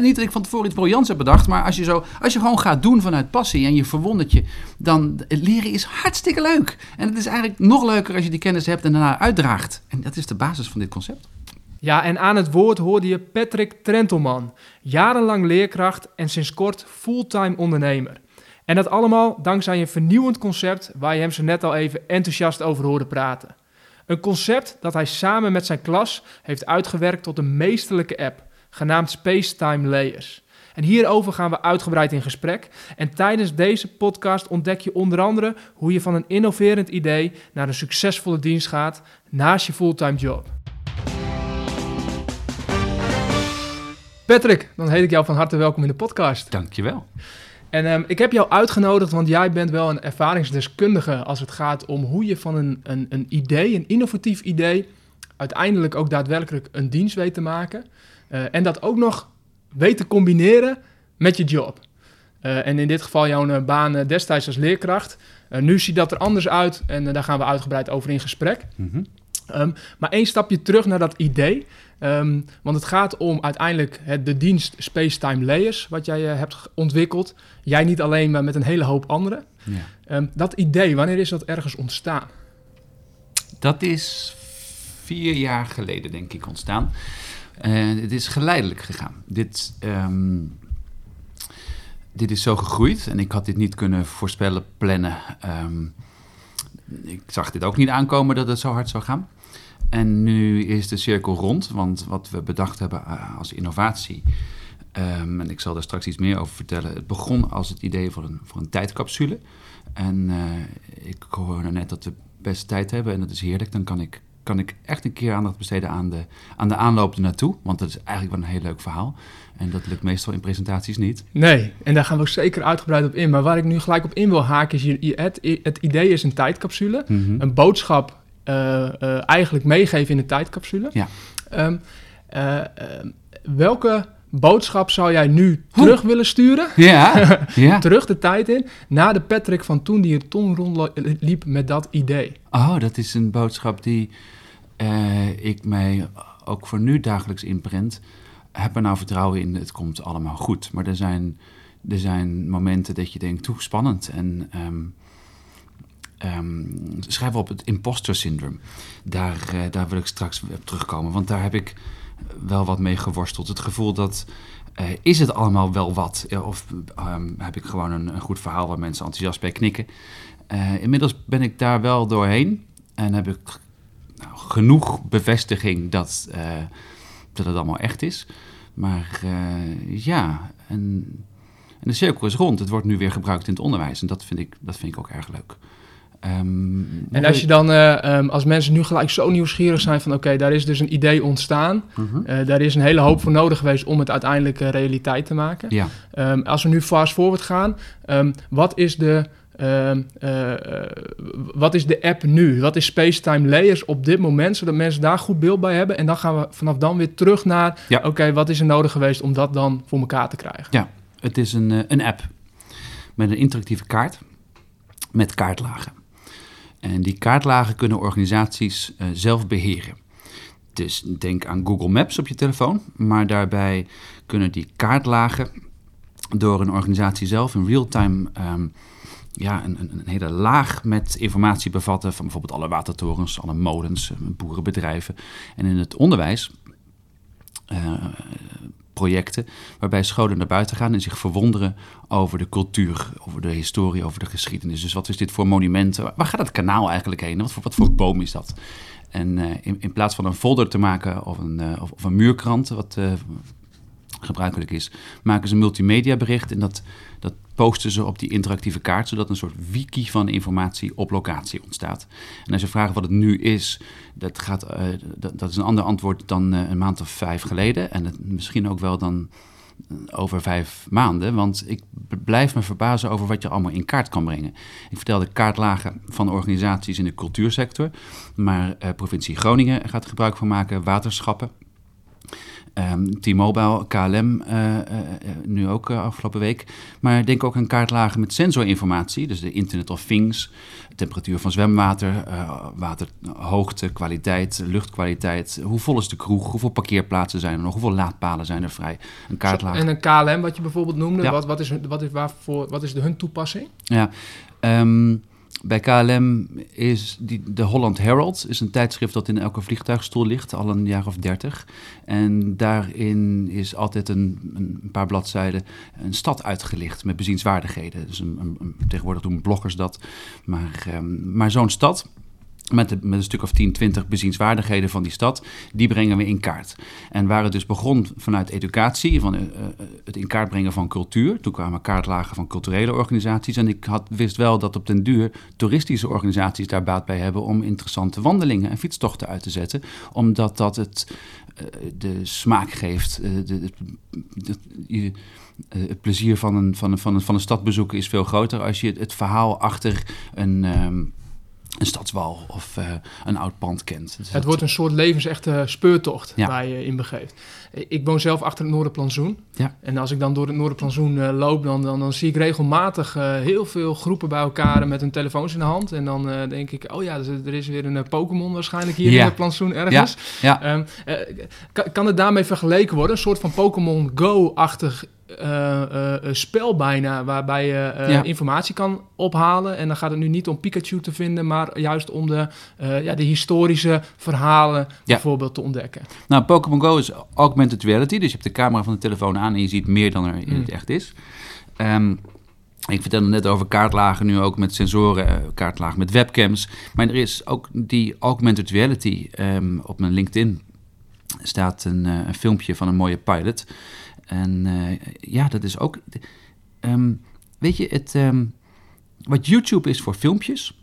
Niet dat ik van tevoren iets briljants heb bedacht, maar als je, zo, als je gewoon gaat doen vanuit passie en je verwondert je, dan leren is hartstikke leuk. En het is eigenlijk nog leuker als je die kennis hebt en daarna uitdraagt. En dat is de basis van dit concept. Ja, en aan het woord hoorde je Patrick Trentelman, jarenlang leerkracht en sinds kort fulltime ondernemer. En dat allemaal dankzij een vernieuwend concept waar je hem zo net al even enthousiast over hoorde praten. Een concept dat hij samen met zijn klas heeft uitgewerkt tot een meesterlijke app, genaamd Spacetime Layers. En hierover gaan we uitgebreid in gesprek. En tijdens deze podcast ontdek je onder andere hoe je van een innoverend idee naar een succesvolle dienst gaat naast je fulltime job. Patrick, dan heet ik jou van harte welkom in de podcast. Dankjewel. En um, ik heb jou uitgenodigd, want jij bent wel een ervaringsdeskundige als het gaat om hoe je van een, een, een idee, een innovatief idee, uiteindelijk ook daadwerkelijk een dienst weet te maken. Uh, en dat ook nog weet te combineren met je job. Uh, en in dit geval jouw uh, baan destijds als leerkracht. nu ziet dat er anders uit en daar gaan we uitgebreid over in gesprek. Mm -hmm. um, maar één stapje terug naar dat idee. Um, want het gaat om uiteindelijk het, de dienst Spacetime Layers, wat jij hebt ontwikkeld. Jij niet alleen, maar met een hele hoop anderen. Ja. Um, dat idee, wanneer is dat ergens ontstaan? Dat is vier jaar geleden, denk ik, ontstaan. Uh, het is geleidelijk gegaan. Dit, um, dit is zo gegroeid en ik had dit niet kunnen voorspellen, plannen. ik zag dit ook niet aankomen dat het zo hard zou gaan. En nu is de cirkel rond, want wat we bedacht hebben uh, als innovatie, um, en ik zal daar straks iets meer over vertellen. Het begon als het idee voor een, voor een tijdcapsule. En uh, ik hoorde net dat we best tijd hebben en dat is heerlijk. Dan kan ik, kan ik echt een keer aandacht besteden aan de, aan de aanloop ernaartoe, want dat is eigenlijk wel een heel leuk verhaal. En dat lukt meestal in presentaties niet. Nee, en daar gaan we ook zeker uitgebreid op in. Maar waar ik nu gelijk op in wil haken is, je, het, het idee is een tijdcapsule. Mm -hmm. Een boodschap uh, uh, eigenlijk meegeven in de tijdcapsule. Ja. Um, uh, welke boodschap zou jij nu terug willen sturen? Ja, ja. terug de tijd in, naar de Patrick van toen die het ton rondliep met dat idee. Oh, dat is een boodschap die ik mij ook voor nu dagelijks inprent. Heb er nou vertrouwen in, het komt allemaal goed. Maar er zijn, er zijn momenten dat je denkt, hoe spannend. En... Um, Um, schrijven we op het imposter syndroom. Daar, uh, daar wil ik straks op terugkomen, want daar heb ik wel wat mee geworsteld. Het gevoel dat, uh, is het allemaal wel wat? Of um, heb ik gewoon een, goed verhaal waar mensen enthousiast bij knikken? Inmiddels ben ik daar wel doorheen en heb ik genoeg bevestiging dat, dat het allemaal echt is. Maar ja, en, en de cirkel is rond. Het wordt nu weer gebruikt in het onderwijs en dat vind ik, dat vind ik ook erg leuk. Um, en als je dan, uh, um, als mensen nu gelijk zo nieuwsgierig zijn van oké, okay, daar is dus een idee ontstaan. Uh -huh. uh, daar is een hele hoop voor nodig geweest om het uiteindelijk realiteit te maken. Ja. Um, als we nu fast forward gaan, wat is de... wat is de app nu? Wat is Spacetime Layers op dit moment, zodat mensen daar goed beeld bij hebben? En dan gaan we vanaf dan weer terug naar, ja. oké, okay, wat is er nodig geweest om dat dan voor elkaar te krijgen? Ja, het is een, een app met een interactieve kaart met kaartlagen. En die kaartlagen kunnen organisaties uh, zelf beheren. Dus denk aan Google Maps op je telefoon, maar daarbij kunnen die kaartlagen door een organisatie zelf in real-time um, ja, een, een, hele laag met informatie bevatten van bijvoorbeeld alle watertorens, alle molens, boerenbedrijven. En in het onderwijs uh, projecten waarbij scholen naar buiten gaan en zich verwonderen over de cultuur, over de historie, over de geschiedenis. Dus wat is dit voor monumenten? Waar gaat het kanaal eigenlijk heen? Wat voor, wat voor boom is dat? En uh, in, in, plaats van een folder te maken of een, of, of, een muurkrant, wat gebruikelijk is, maken ze een multimedia bericht en dat, dat posten ze op die interactieve kaart, zodat een soort wiki van informatie op locatie ontstaat. En als je vraagt wat het nu is, dat, gaat, uh, dat, dat, is een ander antwoord dan uh, een maand of vijf geleden. En misschien ook wel dan over vijf maanden, want ik blijf me verbazen over wat je allemaal in kaart kan brengen. Ik vertelde kaartlagen van organisaties in de cultuursector, maar provincie Groningen gaat gebruik van maken, waterschappen. Ehm, T-Mobile, KLM, eh, eh, eh, nu ook afgelopen week. Maar denk ook aan kaartlagen met sensorinformatie, dus de Internet of Things, temperatuur van zwemwater, waterhoogte, kwaliteit, luchtkwaliteit. Hoe vol is de kroeg? Hoeveel parkeerplaatsen zijn er nog? Hoeveel laadpalen zijn er vrij? Een kaartlaag. En een KLM, wat je bijvoorbeeld noemde, wat, wat, is, wat, is, waarvoor, wat is de hun toepassing? Ja, um, bij KLM is die, de Holland Herald is een tijdschrift dat in elke vliegtuigstoel ligt, al een jaar of dertig. En daarin is altijd een, een, paar bladzijden een stad uitgelicht met bezienswaardigheden. Dus een, een, tegenwoordig doen bloggers dat. Maar, um, maar zo'n stad met, met, een stuk of 10, 20 bezienswaardigheden van die stad, die brengen we in kaart. En waar het dus begon vanuit educatie, van uh, het in kaart brengen van cultuur. Toen kwamen kaartlagen van culturele organisaties. En ik had, wist wel dat op den duur toeristische organisaties daar baat bij hebben om interessante wandelingen en fietstochten uit te zetten. Omdat dat het uh, de smaak geeft. De, het plezier van een, van, een, van, een, van een stad bezoeken is veel groter als je het, verhaal achter een. Um, een stadswal of uh, een oud pand kent. Dus het wordt een soort levensechte speurtocht waar je in begeeft. Ik woon zelf achter het Noorderplantsoen. Ja. En als ik dan door het Noorderplantsoen uh, loop, dan, dan, dan, zie ik regelmatig uh, heel veel groepen bij elkaar met hun telefoons in de hand. En dan denk ik, oh ja, er is weer een Pokémon waarschijnlijk hier in het plantsoen ergens. Ja. Ja. Um, kan, kan het daarmee vergeleken worden? Een soort van Pokémon Go-achtig uh, spel bijna, waarbij je informatie kan ophalen. En dan gaat het nu niet om Pikachu te vinden, maar juist om de, ja, de historische verhalen bijvoorbeeld te ontdekken. Nou, Pokémon Go is augmented reality, dus je hebt de camera van de telefoon aan en je ziet meer dan er in het mm. echt is. Um, ik vertelde net over kaartlagen, nu ook met sensoren, kaartlagen met webcams. Maar er is ook die augmented reality. Um, op mijn LinkedIn staat een, een filmpje van een mooie pilot. En uh, ja, dat is ook. Um, weet je, het, um, wat YouTube is voor filmpjes.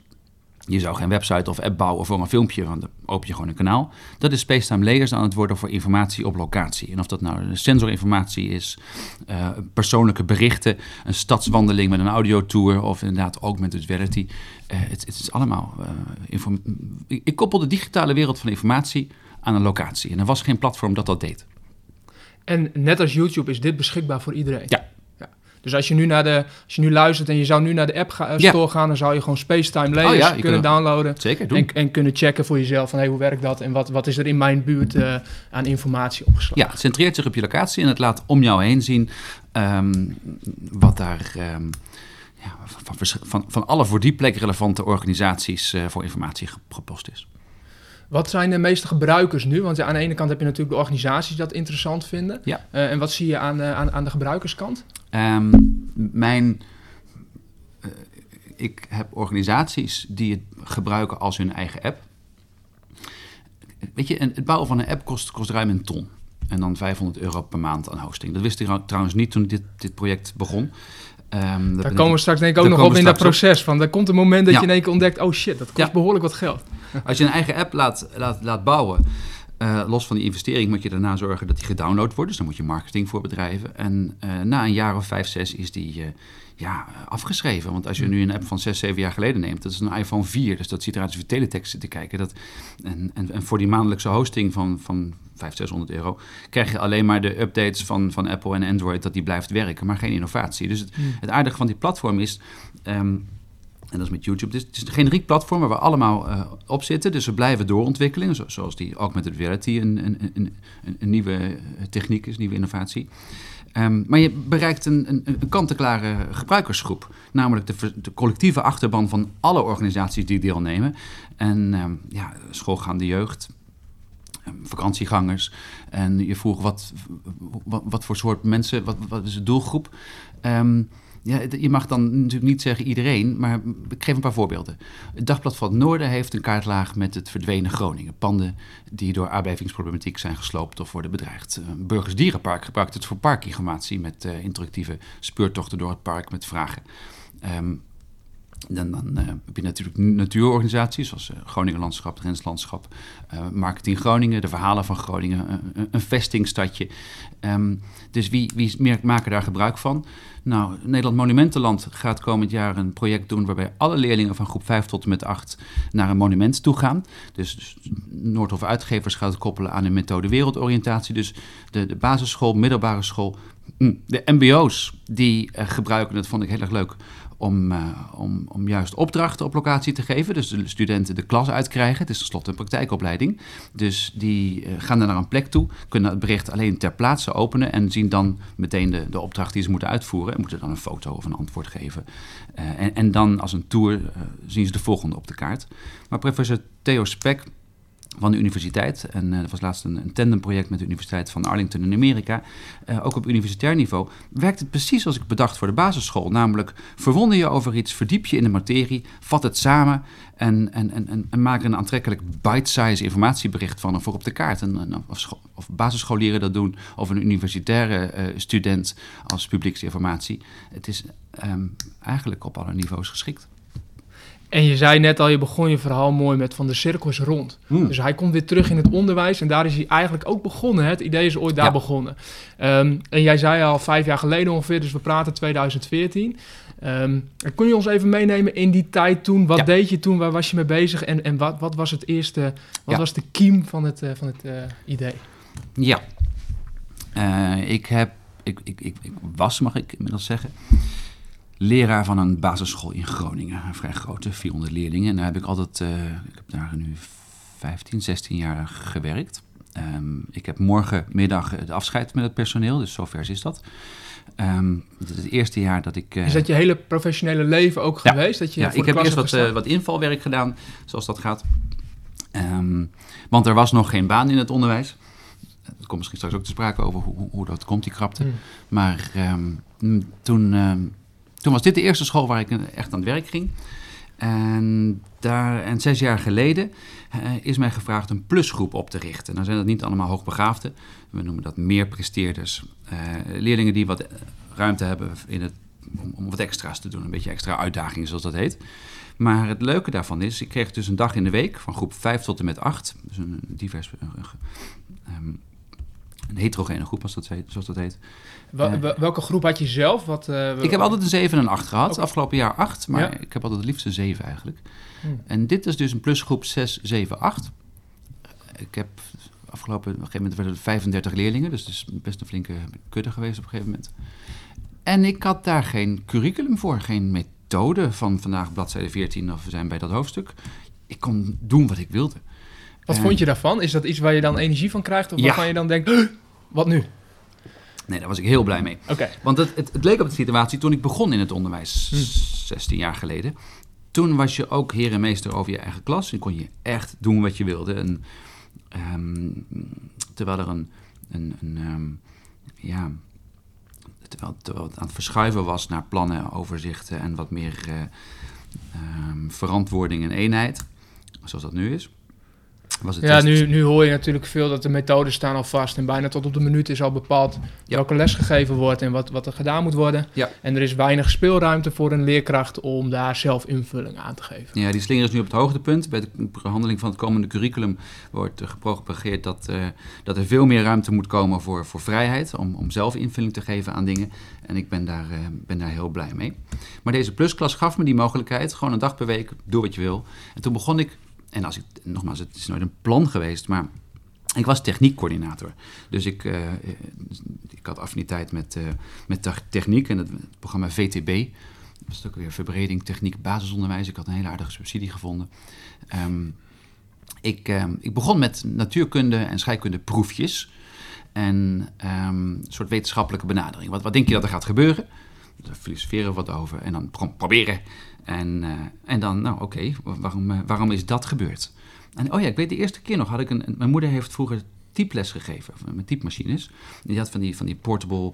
Je zou geen website of app bouwen voor een filmpje, want dan open je gewoon een kanaal. Dat is Spacetime Layers aan het worden voor informatie op locatie. En of dat nou sensorinformatie is, uh, persoonlijke berichten, een stadswandeling met een audiotour of inderdaad augmented reality. Uh, het, het, is allemaal. Ik koppel de digitale wereld van informatie aan een locatie. En er was geen platform dat dat deed. En net als YouTube is dit beschikbaar voor iedereen. Ja. ja. Dus als je, nu naar de, als je nu luistert en je zou nu naar de app ga, store gaan, dan zou je gewoon Spacetime Layers oh, kunnen downloaden. Zeker doen. En, en, kunnen checken voor jezelf van hey, hoe werkt dat en wat, wat is er in mijn buurt uh, aan informatie opgeslagen. Ja, het centreert zich op je locatie en het laat om jou heen zien um, wat daar. Um, ja, van, van, van alle voor die plek relevante organisaties uh, voor informatie gepost is. Wat zijn de meeste gebruikers nu? Want aan de ene kant heb je natuurlijk de organisaties die dat interessant vinden. Ja. Uh, en wat zie je aan, uh, aan, aan de gebruikerskant? Um, mijn, uh, ik heb organisaties die het gebruiken als hun eigen app. Weet je, het bouwen van een app kost, kost ruim een ton. En dan 500 euro per maand aan hosting. Dat wist ik trouwens niet toen dit, dit project begon. Um, daar komen we straks denk ik ook nog op in dat proces. Van, er komt een moment dat je in één keer ontdekt... oh shit, dat kost behoorlijk wat geld. Als je een eigen app laat, laat, laat bouwen... Uh, los van die investering moet je daarna zorgen dat die gedownload wordt. Dus dan moet je marketing voor bedrijven. En uh, na een jaar of vijf, zes is die... Uh, ja, afgeschreven. Want als je nu een app van 6, 7 jaar geleden neemt, dat is een iPhone 4. Dus dat ziet eruit als je teletext te kijken. Dat, en, en, en, voor die maandelijkse hosting van, van 500, 600 euro, krijg je alleen maar de updates van, van Apple en Android, dat die blijft werken, maar geen innovatie. Dus het, het aardige van die platform is. Um, en dat is met YouTube. Het is, een generiek platform waar we allemaal uh, op zitten. Dus we blijven doorontwikkelen. Zoals die augmented reality een, een, een, een nieuwe techniek is, nieuwe innovatie. Um, maar je bereikt een, een, kant-en-klare gebruikersgroep. Namelijk de, collectieve achterban van alle organisaties die deelnemen. En um, ja, schoolgaande jeugd, um, vakantiegangers. En je vroeg wat, wat, voor soort mensen, wat, wat is de doelgroep? Ja, je mag dan natuurlijk niet zeggen iedereen, maar ik geef een paar voorbeelden. Het Dagblad van het Noorden heeft een kaartlaag met het verdwenen Groningen. Panden die door aardbevingsproblematiek zijn gesloopt of worden bedreigd. Uh, Burgers Dierenpark gebruikt het voor parkinformatie met uh, interactieve speurtochten door het park met vragen. Um, Dan, dan eh, heb je natuurlijk natuurorganisaties zoals uh, Groningen Landschap, Grenslandschap, uh, Marketing Groningen, de verhalen van Groningen, een vestingstadje. Um, dus wie, wie maken daar gebruik van? Nou, Nederland Monumentenland gaat komend jaar een project doen waarbij alle leerlingen van groep 5 tot en met 8 naar een monument toe gaan. Dus, dus Noordhof Uitgevers gaat het koppelen aan een methode wereldoriëntatie. Dus de, de basisschool, middelbare school, mm, de MBO's die gebruiken, dat vond ik heel erg leuk, om, uh, om, om juist opdrachten op locatie te geven. Dus de studenten de klas uitkrijgen. Het is tenslotte een praktijkopleiding. Dus die uh, gaan dan naar een plek toe, kunnen het bericht alleen ter plaatse openen en zien dan meteen de, de opdracht die ze moeten uitvoeren. En moeten dan een foto of een antwoord geven. Uh, en, en dan als een tour zien ze de volgende op de kaart. Maar professor Theo Spek van de universiteit. En uh, er was laatst een, een tandemproject met de Universiteit van Arlington in Amerika. Uh, ook op universitair niveau werkt het precies zoals ik bedacht voor de basisschool. Namelijk, verwonder je over iets, verdiep je in de materie, vat het samen en, en, en, en maak een aantrekkelijk bite-size informatiebericht van voor op de kaart. En, of, of, basisscholieren dat doen, of een universitaire student als publieksinformatie. Het is um, eigenlijk op alle niveaus geschikt. En je zei net al, je begon je verhaal mooi met van de cirkels rond. Hmm. Dus hij komt weer terug in het onderwijs en daar is hij eigenlijk ook begonnen. Hè? Het idee is ooit daar begonnen. Um, en jij zei al vijf jaar geleden ongeveer, dus we praten 2014. Um, kun je ons even meenemen in die tijd toen? Wat deed je toen? Waar was je mee bezig? En, en wat, wat was het eerste, wat was de kiem van het, uh, van het uh, idee? Ja, uh, ik heb, ik, ik, ik, ik was, mag ik inmiddels zeggen leraar van een basisschool in Groningen. Een vrij grote, 400 leerlingen. En daar heb ik altijd, uh, ik heb daar nu 15, 16 jaar gewerkt. Um, ik heb morgenmiddag het afscheid met het personeel, dus zover is dat. Um, het is het eerste jaar dat ik... Uh, is dat je hele professionele leven ook ja, geweest? Dat je ja, ik heb eerst wat, uh, wat invalwerk gedaan, zoals dat gaat. Um, want er was nog geen baan in het onderwijs. Er komt misschien straks ook te sprake over hoe, hoe dat komt, die krapte. Hmm. Maar toen toen was dit de eerste school waar ik echt aan het werk ging. En, daar, en zes jaar geleden uh, is mij gevraagd een plusgroep op te richten. Nou zijn dat niet allemaal hoogbegaafden. We noemen dat meer presteerders. Uh, leerlingen die wat ruimte hebben in het, om, wat extra's te doen. Een beetje extra uitdagingen, zoals dat heet. Maar het leuke daarvan is, ik kreeg dus een dag in de week van groep 5 tot en met 8. Dus een divers... Um, een heterogene groep, als dat heet, zoals dat heet. Wel, uh, welke groep had je zelf? Wat, uh, ik heb altijd een 7 en een 8 gehad. Okay. Afgelopen jaar 8, maar ja. ik heb altijd het liefst een 7 eigenlijk. Hmm. En dit is dus een plusgroep 6, 7, 8. Ik heb afgelopen, op een gegeven moment werden er 35 leerlingen, dus het is best een flinke kudde geweest op een gegeven moment. En ik had daar geen curriculum voor, geen methode van vandaag bladzijde 14 of we zijn bij dat hoofdstuk. Ik kon doen wat ik wilde. Wat en, vond je daarvan? Is dat iets waar je dan energie van krijgt of ja. waarvan je dan denkt, huh, wat nu? Nee, daar was ik heel blij mee. Okay. Want het, het, het, leek op de situatie toen ik begon in het onderwijs, hm. 16 jaar geleden. Toen was je ook heer en meester over je eigen klas en kon je echt doen wat je wilde. En, um, terwijl er een, een, een um, ja, terwijl, terwijl het aan het verschuiven was naar plannen, overzichten en wat meer uh, um, verantwoording en eenheid, zoals dat nu is ja, nu, nu hoor je natuurlijk veel dat de methoden staan al vast. En bijna tot op de minuut is al bepaald ja. welke les gegeven wordt en wat, wat er gedaan moet worden. Ja. En er is weinig speelruimte voor een leerkracht om daar zelf invulling aan te geven. Ja, die slinger is nu op het hoogtepunt. Bij de behandeling van het komende curriculum wordt gepropageerd dat, uh, dat er veel meer ruimte moet komen voor, voor vrijheid. Om, om zelf invulling te geven aan dingen. En ik ben daar, uh, ben daar heel blij mee. Maar deze plusklas gaf me die mogelijkheid. Gewoon een dag per week, doe wat je wil. En toen begon ik en als ik, nogmaals, het is nooit een plan geweest, maar ik was techniekcoördinator. Dus ik, uh, ik had affiniteit met, uh, met techniek en het, programma VTB. Dat was ook weer verbreding techniek basisonderwijs. Ik had een hele aardige subsidie gevonden. Um, ik, um, ik begon met natuurkunde en scheikunde proefjes. En um, een soort wetenschappelijke benadering. Wat, wat denk je dat er gaat gebeuren? Daar filosoferen wat over. En dan pro proberen en, uh, en dan, nou oké, waarom, uh, waarom is dat gebeurd? En oh ja, ik weet de eerste keer nog, had ik een, mijn moeder heeft vroeger typles gegeven met typemachines. Die had van die, van die portable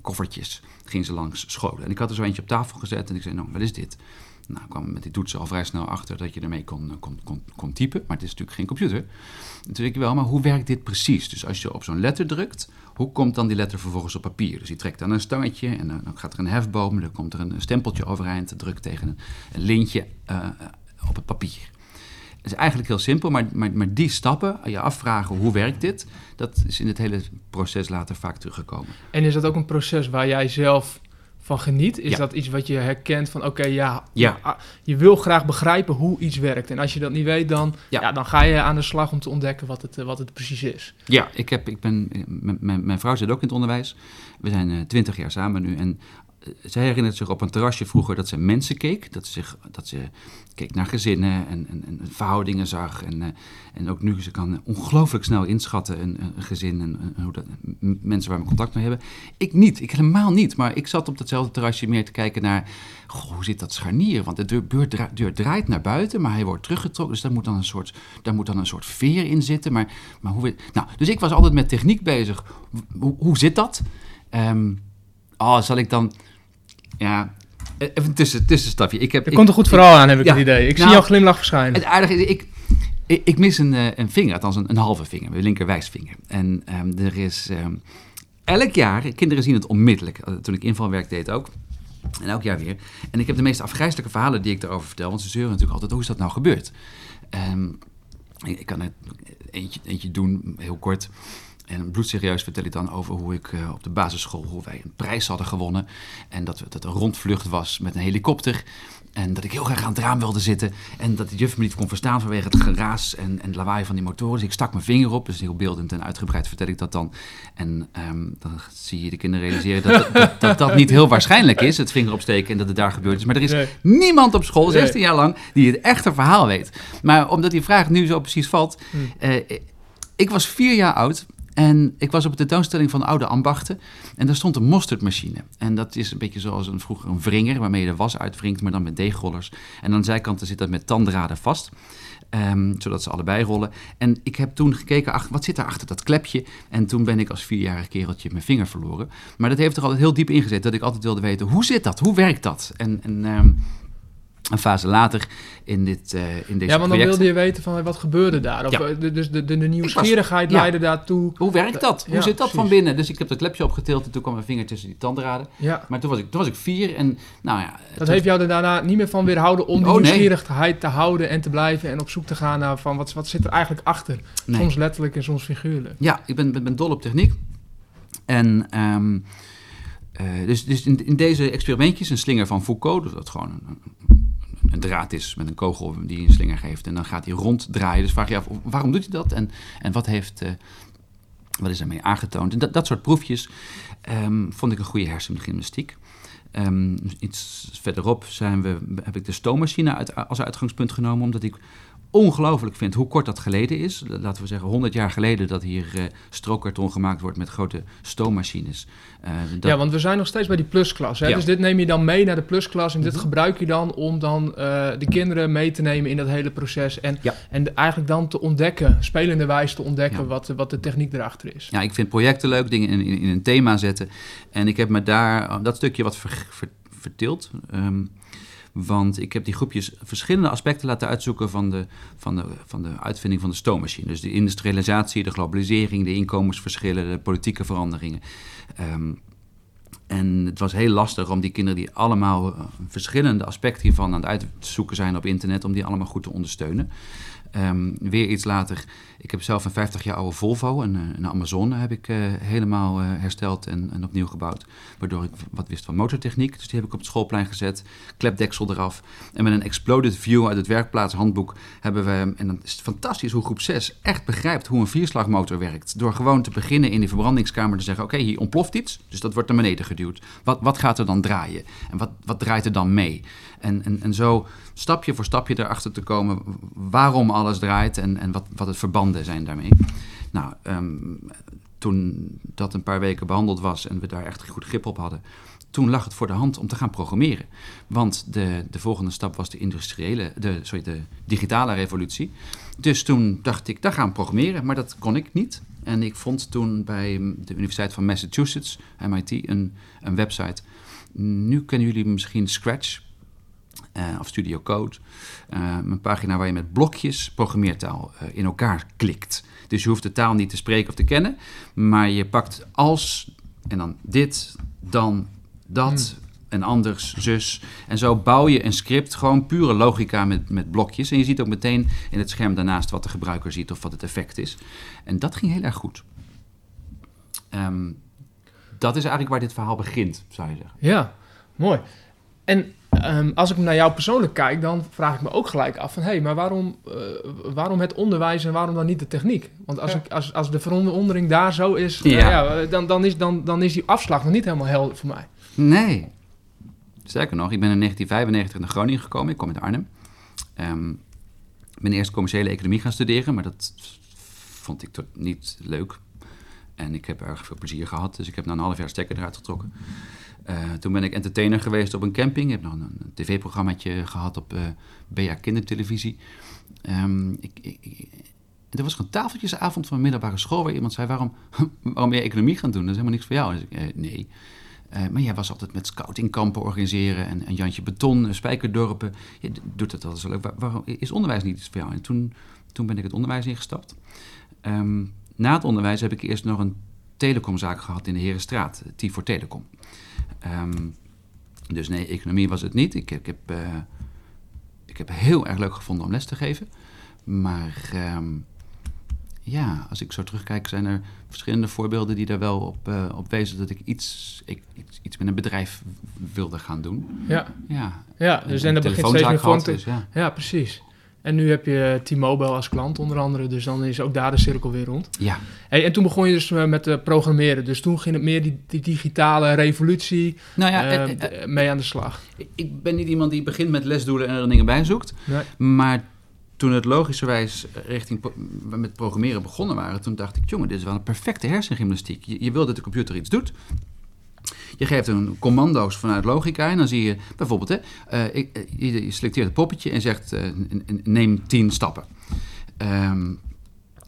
koffertjes, ging ze langs scholen. En ik had er zo eentje op tafel gezet en ik zei, nou, wat is dit? Nou, kwam met die toetsen al vrij snel achter dat je ermee kon, kon, kon, kon typen. Maar het is natuurlijk geen computer. En toen ik wel, maar hoe werkt dit precies? Dus als je op zo'n letter drukt, hoe komt dan die letter vervolgens op papier? Dus die trekt dan een stangetje en dan gaat er een hefboom. Dan komt er een stempeltje overeind, drukt tegen een, een lintje uh, op het papier. Het is eigenlijk heel simpel, maar, maar, maar die stappen, je afvragen hoe werkt dit, dat is in het hele proces later vaak teruggekomen. En is dat ook een proces waar jij zelf van geniet? Is dat iets wat je herkent van oké, ja, ja, ah, je wil graag begrijpen hoe iets werkt. En als je dat niet weet, dan, ja. dan ga je aan de slag om te ontdekken wat het, wat het precies is. Ja, ik heb, ik ben, mijn, mijn vrouw zit ook in het onderwijs. We zijn eh, twintig jaar samen nu. En zij herinnert zich op een terrasje vroeger dat ze mensen keek. Dat ze, zich, dat ze keek naar gezinnen en, en, en verhoudingen zag. En, uh, en ook nu, ze kan ongelooflijk snel inschatten een, een gezin en, hoe dat, mensen waar we contact mee hebben. Ik niet, ik helemaal niet. Maar ik zat op datzelfde terrasje meer te kijken naar, goh, hoe zit dat scharnier? Want de deur, deur draait naar buiten, maar hij wordt teruggetrokken. Dus daar moet dan een soort, daar moet dan een soort veer in zitten. Maar, maar hoe, nou, dus ik was altijd met techniek bezig. Hoe, hoe zit dat? Um, zal ik dan ja, even een tussen, tussenstapje. Ik heb, er komt een goed verhaal aan, heb ik het idee. Ik zie nou, jouw glimlach verschijnen. Het aardige is, ik, ik, mis een, eh, een vinger, althans een, een halve vinger, mijn linkerwijsvinger. En um, er is um, elk jaar, kinderen zien het onmiddellijk, eh, toen ik invalwerk deed ook. En elk jaar weer. En ik heb de meest afgrijzelijke verhalen die ik daarover vertel. Want ze zeuren natuurlijk altijd, hoe is dat nou gebeurd? Um, ik, ik, kan er eentje, eentje doen, heel kort. En bloedserieus vertel ik dan over hoe ik uh, op de basisschool, hoe wij een prijs hadden gewonnen. En dat, dat een rondvlucht was met een helikopter. En dat ik heel graag aan het raam wilde zitten. En dat de juf me niet kon verstaan vanwege het geraas en, en het lawaai van die motoren. Dus ik stak mijn vinger op. Dus heel beeldend en uitgebreid vertel ik dat dan. En um, dan zie je de kinderen realiseren dat dat, dat, dat, niet heel waarschijnlijk is. Het vinger opsteken en dat het daar gebeurd is. Maar er is niemand op school, 16 jaar lang, die het echte verhaal weet. Maar omdat die vraag nu zo precies valt. Uh, ik was vier jaar oud en ik was op de tentoonstelling van oude ambachten en daar stond een mosterdmachine. En dat is een beetje zoals een, vroeger een wringer, waarmee je de was uitwringt, maar dan met deegrollers. En aan de zijkanten zit dat met tanddraden vast. Um, zodat ze allebei rollen. En ik heb toen gekeken, wat zit daar achter dat klepje? En toen ben ik als vierjarig kereltje mijn vinger verloren. Maar dat heeft er altijd heel diep ingezet, dat ik altijd wilde weten, hoe zit dat? Hoe werkt dat? En, en um, een fase later in, dit, uh, in deze Ja, want dan wilde je weten van wat gebeurde daar. Of, ja. Eh, dus de, de, de nieuwsgierigheid leidde daartoe. Hoe werkt dat? Hoe zit dat van binnen? Dus ik heb dat klepje opgetild en toen kwam mijn vinger tussen die tandraden. Ja. Maar toen was, ik, toen was ik vier en nou ja... Dat heeft jou er daarna niet meer van weerhouden om die oh, nieuwsgierigheid te houden en te blijven en op zoek te gaan naar van wat, wat zit er eigenlijk achter? Soms letterlijk en soms figuurlijk. Ja, ik ben, ben, ben dol op techniek. En... Um, uh, dus dus in, in, deze experimentjes, een slinger van Foucault, dus dat gewoon een, een draad is met een kogel die een slinger geeft. En dan gaat hij ronddraaien. Dus vraag je af, waarom doet hij dat? En, en wat, heeft, uh, wat is ermee aangetoond? En dat, dat soort proefjes um, vond ik een goede hersengymnastiek. Um, iets verderop zijn we, heb ik de stoommachine uit, als uitgangspunt genomen, omdat ik ongelooflijk vind hoe kort dat geleden is. Laten we zeggen 100 jaar geleden dat hier uh, strookkarton gemaakt wordt met grote stoommachines. Uh, dat... Ja, want we zijn nog steeds bij die plusklas. Hè? Ja. Dus dit neem je dan mee naar de plusklas en dit mhm. gebruik je dan om dan uh, de kinderen mee te nemen in dat hele proces. En, ja. en eigenlijk dan te ontdekken, spelende wijze te ontdekken wat, wat de techniek erachter is. Ja, ik vind projecten leuk, dingen in, in, in een thema zetten. En ik heb me daar dat stukje wat ver, ver, vertild. Um, want ik heb die groepjes verschillende aspecten laten uitzoeken van de, van de, van de uitvinding van de stoommachine. Dus de industrialisatie, de globalisering, de inkomensverschillen, de politieke veranderingen. Um, en het was heel lastig om die kinderen die allemaal eh, verschillende aspecten hiervan aan het uitzoeken zijn op internet, om die allemaal goed te ondersteunen. Um, weer iets later, ik heb zelf een 50 jaar oude Volvo, een, eh, een Amazone heb ik uh, helemaal uh, hersteld en, en, opnieuw gebouwd. Waardoor ik wat wist van motortechniek, dus die heb ik op het schoolplein gezet, klepdeksel eraf. En met een exploded view uit het werkplaatshandboek hebben we, en dan is het fantastisch hoe groep 6 echt begrijpt hoe een vierslagmotor werkt. Door gewoon te beginnen in die verbrandingskamer te zeggen, oké, hier ontploft iets, dus dat wordt naar beneden geduwd. Wat, wat gaat er dan draaien? En wat, wat draait er dan mee? En, en, en zo stapje voor stapje erachter te komen waarom alles draait en, en wat, wat het verbanden zijn daarmee. Nou, um, toen dat een paar weken behandeld was en we daar echt goed grip op hadden, toen lag het voor de hand om te gaan programmeren. Want de, de volgende stap was de industriële, de, sorry, de digitale revolutie. Dus toen dacht ik, daar gaan we programmeren, maar dat kon ik niet. En ik vond toen bij de Universiteit van Massachusetts, MIT, een, een website. Nu kennen jullie misschien Scratch eh, of Studio Code. Eh, een pagina waar je met blokjes programmeertaal eh, in elkaar klikt. Dus je hoeft de taal niet te spreken of te kennen, maar je pakt als en dan dit, dan dat en anders, zus. En zo bouw je een script, gewoon pure logica met, met blokjes. En je ziet ook meteen in het scherm daarnaast wat de gebruiker ziet of wat het effect is. En dat ging heel erg goed. Ehm, dat is eigenlijk waar dit verhaal begint, zou je zeggen. Ja, mooi. En ehm, als ik naar jou persoonlijk kijk, dan vraag ik me ook gelijk af van... hé, hey, maar waarom, eh, waarom het onderwijs en waarom dan niet de techniek? Want als, Ja. ik, als, als de verondering daar zo is, Ja. eh, ja, dan, dan, is, dan, dan is die afslag nog niet helemaal helder voor mij. Nee. Sterker nog, ik ben in 1995 naar Groningen gekomen. Ik kom uit Arnhem. Ehm, ik ben eerst commerciële economie gaan studeren, maar dat vond ik tot niet leuk. En ik heb erg veel plezier gehad, dus ik heb na een half jaar stekker eruit getrokken. Eh, toen ben ik entertainer geweest op een camping. Ik heb nog een, een tv-programmaatje gehad op eh BA Kindertelevisie. Ehm, ik, ik, er was gewoon tafeltjesavond van een middelbare school waar iemand zei: waarom, waarom je economie gaan doen? Dat is helemaal niks voor jou. Dus eh, nee. Maar jij was altijd met scoutingkampen organiseren en, en Jantje Beton, Spijkerdorpen. Je doet dat altijd zo leuk. Waar- waarom is onderwijs niet iets voor jou? En toen, toen ben ik het onderwijs ingestapt. Ehm, na het onderwijs heb ik eerst nog een telecomzaak gehad in de Herenstraat, T voor Telecom. Ehm, dus nee, economie was het niet. Ik, ik, heb, eh, ik heb heel erg leuk gevonden om les te geven. Maar ehm, ja, als ik zo terugkijk, zijn er verschillende voorbeelden die daar wel op, op wezen dat ik iets, ik, iets, iets met een bedrijf wilde gaan doen. Ja, Ja, ja dus en een dat begint steeds telefoonzaak meer vorm gehad, te... ja. Ja, precies. En nu heb je T-Mobile als klant onder andere, dus dan is ook daar de cirkel weer rond. ja, Hey, en toen begon je dus eh, met eh, programmeren, dus toen ging het meer die, die digitale revolutie nou ja, eh, mee aan de slag. ik ben niet iemand die begint met lesdoelen en er dingen bij zoekt. Nee. Maar toen het logischerwijs richting met programmeren begonnen waren, toen dacht ik, jongen, dit is wel een perfecte hersengymnastiek. Je, je wil dat de computer iets doet. Je geeft hem commando's vanuit logica en dan zie je bijvoorbeeld, hè, eh, eh, je, selecteert het poppetje en zegt, eh, neem tien stappen. Ehm,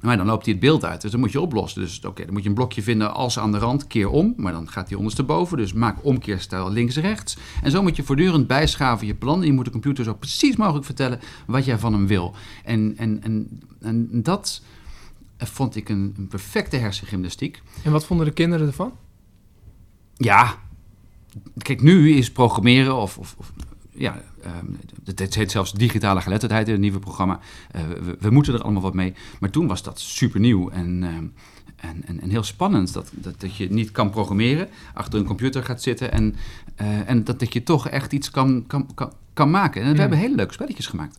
maar dan loopt hij het beeld uit, dus dan moet je oplossen. Dus oké, dan moet je een blokje vinden als aan de rand, keer om. Maar dan gaat hij ondersteboven, dus maak omkeerstijl links-rechts. En zo moet je voortdurend bijschaven je plan. En je moet de computer zo precies mogelijk vertellen wat jij van hem wil. En, en, en, en dat vond ik een, een perfecte hersengymnastiek. En wat vonden de kinderen ervan? Ja, kijk, nu is programmeren of... of, of ja, ehm, het, heet zelfs digitale geletterdheid in het nieuwe programma. Eh, we, we moeten er allemaal wat mee. Maar toen was dat super nieuw en, ehm, en, en, en heel spannend. Dat, dat, dat je niet kan programmeren, achter een computer gaat zitten... en, eh, en dat, dat je toch echt iets kan, kan, kan, kan maken. En we Ja. hebben hele leuke spelletjes gemaakt.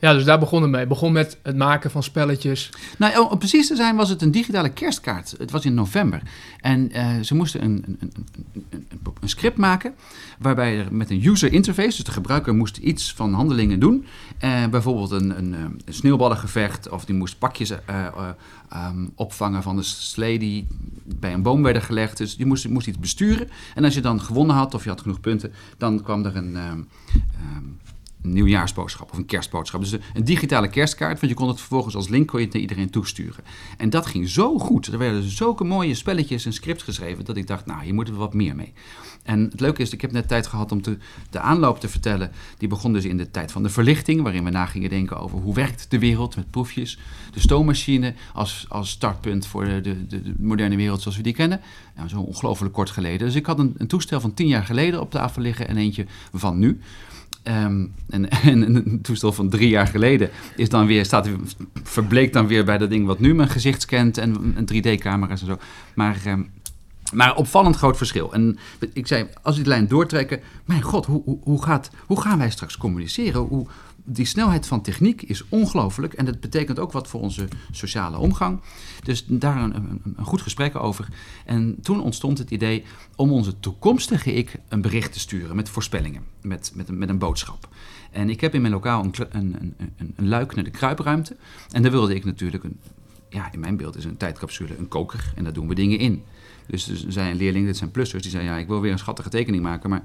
Ja, dus daar begon het mee. Begon met het maken van spelletjes. Nou, om precies te zijn was het een digitale kerstkaart. Het was in november. En eh, ze moesten een, een, een, een, script maken... waarbij er met een user interface... dus de gebruiker moest iets van handelingen doen. Eh, bijvoorbeeld een, een, eh, een sneeuwballengevecht... of die moest pakjes eh, eh, ehm, opvangen van de slee... die bij een boom werden gelegd. Dus je moest, moest iets besturen. En als je dan gewonnen had of je had genoeg punten... dan kwam er een... ehm, ehm, een nieuwjaarsboodschap of een kerstboodschap. Dus een digitale kerstkaart, want je kon het vervolgens als link kon je het naar iedereen toesturen. En dat ging zo goed. Er werden zulke mooie spelletjes en scripts geschreven dat ik dacht, nou, hier moeten we wat meer mee. En het leuke is, ik heb net tijd gehad om te, de aanloop te vertellen. Die begon dus in de tijd van de verlichting, waarin we na gingen denken over hoe werkt de wereld met proefjes. De stoommachine als, als startpunt voor de, de, de, de moderne wereld zoals we die kennen. Nou, zo ongelooflijk kort geleden. Dus ik had een, een toestel van tien jaar geleden op tafel liggen en eentje van nu. Ehm, en, en een toestel van drie jaar geleden is dan weer, staat, verbleekt dan weer bij dat ding wat nu mijn gezicht scant en, en 3D-camera's en zo. Maar, ehm, maar opvallend groot verschil. En ik zei, als we die lijn doortrekken, mijn god, hoe, hoe, hoe, gaat, hoe gaan wij straks communiceren? Hoe, die snelheid van techniek is ongelooflijk en dat betekent ook wat voor onze sociale omgang. Dus daar een, een, een goed gesprek over. En toen ontstond het idee om onze toekomstige ik een bericht te sturen met voorspellingen, met, met, een, met een boodschap. En ik heb in mijn lokaal een, een, een, een, luik naar de kruipruimte. En daar wilde ik natuurlijk, een, ja, in mijn beeld is een tijdcapsule een koker en daar doen we dingen in. Dus, dus er zei een leerling, dit zijn plussers, die zei ja, ik wil weer een schattige tekening maken, maar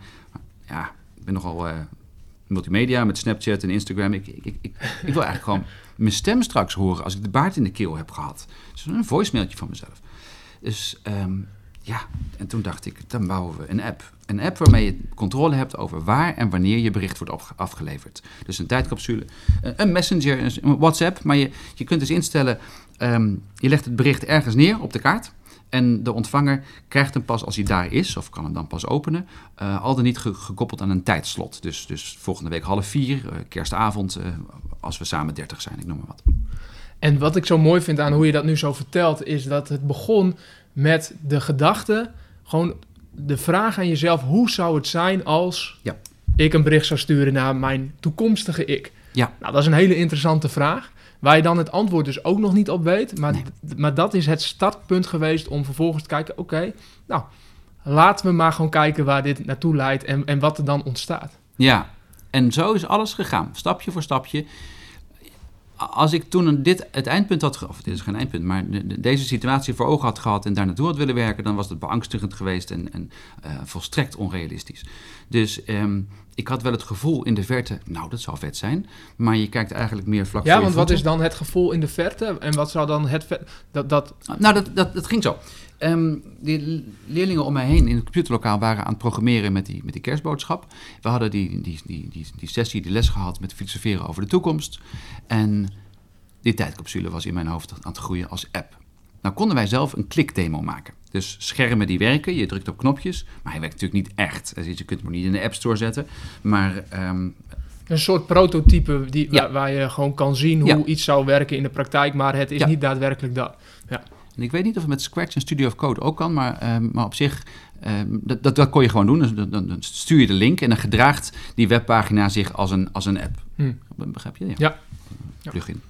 ja, ik ben nogal eh, multimedia met Snapchat en Instagram. Ik, ik, ik, ik, wil eigenlijk gewoon mijn stem straks horen als ik de baard in de keel heb gehad. Dus een voicemailtje van mezelf. Dus ehm, Ja, en toen dacht ik, dan bouwen we een app. Een app waarmee je controle hebt over waar en wanneer je bericht wordt afgeleverd. Dus een tijdcapsule, een- een messenger, een WhatsApp. Maar je, je kunt dus instellen, ehm, je legt het bericht ergens neer op de kaart. En de ontvanger krijgt hem pas als hij daar is, of kan hem dan pas openen. eh, al dan niet ge- gekoppeld aan een tijdslot. Dus, dus volgende week half vier, eh, kerstavond, eh, als we samen 30 zijn, ik noem maar wat. En wat ik zo mooi vind aan hoe je dat nu zo vertelt, is dat het begon met de gedachte, gewoon de vraag aan jezelf, hoe zou het zijn als Ja. ik een bericht zou sturen naar mijn toekomstige ik? Ja. Nou, dat is een hele interessante vraag, waar je dan het antwoord dus ook nog niet op weet, maar, Nee. maar dat is het startpunt geweest om vervolgens te kijken, oké, nou, laten we maar gewoon kijken waar dit naartoe leidt en, en wat er dan ontstaat. Ja, en zo is alles gegaan, stapje voor stapje. Als ik toen dit het eindpunt had, of dit is geen eindpunt, maar de- de- deze situatie voor ogen had gehad en daar naartoe had willen werken, dan was het beangstigend geweest en, en eh, volstrekt onrealistisch. Dus ehm, ik had wel het gevoel in de verte, nou dat zou vet zijn, maar je kijkt eigenlijk meer vlak Ja, want wat is dan het gevoel in de verte en wat zou dan het... Dat, dat, Nou, dat, dat, dat ging zo. Ehm, die leerlingen om mij heen in het computerlokaal waren aan het programmeren met die, met die kerstboodschap. We hadden die, die, die, die, die sessie, die les gehad met filosoferen over de toekomst. En die tijdcapsule was in mijn hoofd aan het groeien als app. Nou konden wij zelf een klikdemo maken. Dus schermen die werken, je drukt op knopjes, maar hij werkt natuurlijk niet echt. Dus je kunt hem niet in de App Store zetten. Maar ehm, Een soort prototype die, Ja. waar, waar je gewoon kan zien hoe Ja. iets zou werken in de praktijk, maar het is Ja. niet daadwerkelijk dat. En ik weet niet of het met Scratch en Studio of Code ook kan, maar, ehm, maar op zich, ehm, dat, dat, dat kon je gewoon doen. Dus dan, dan, stuur je de link en dan gedraagt die webpagina zich als een, als een app. Hm. Begrijp je? Ja. Ja. Plugin.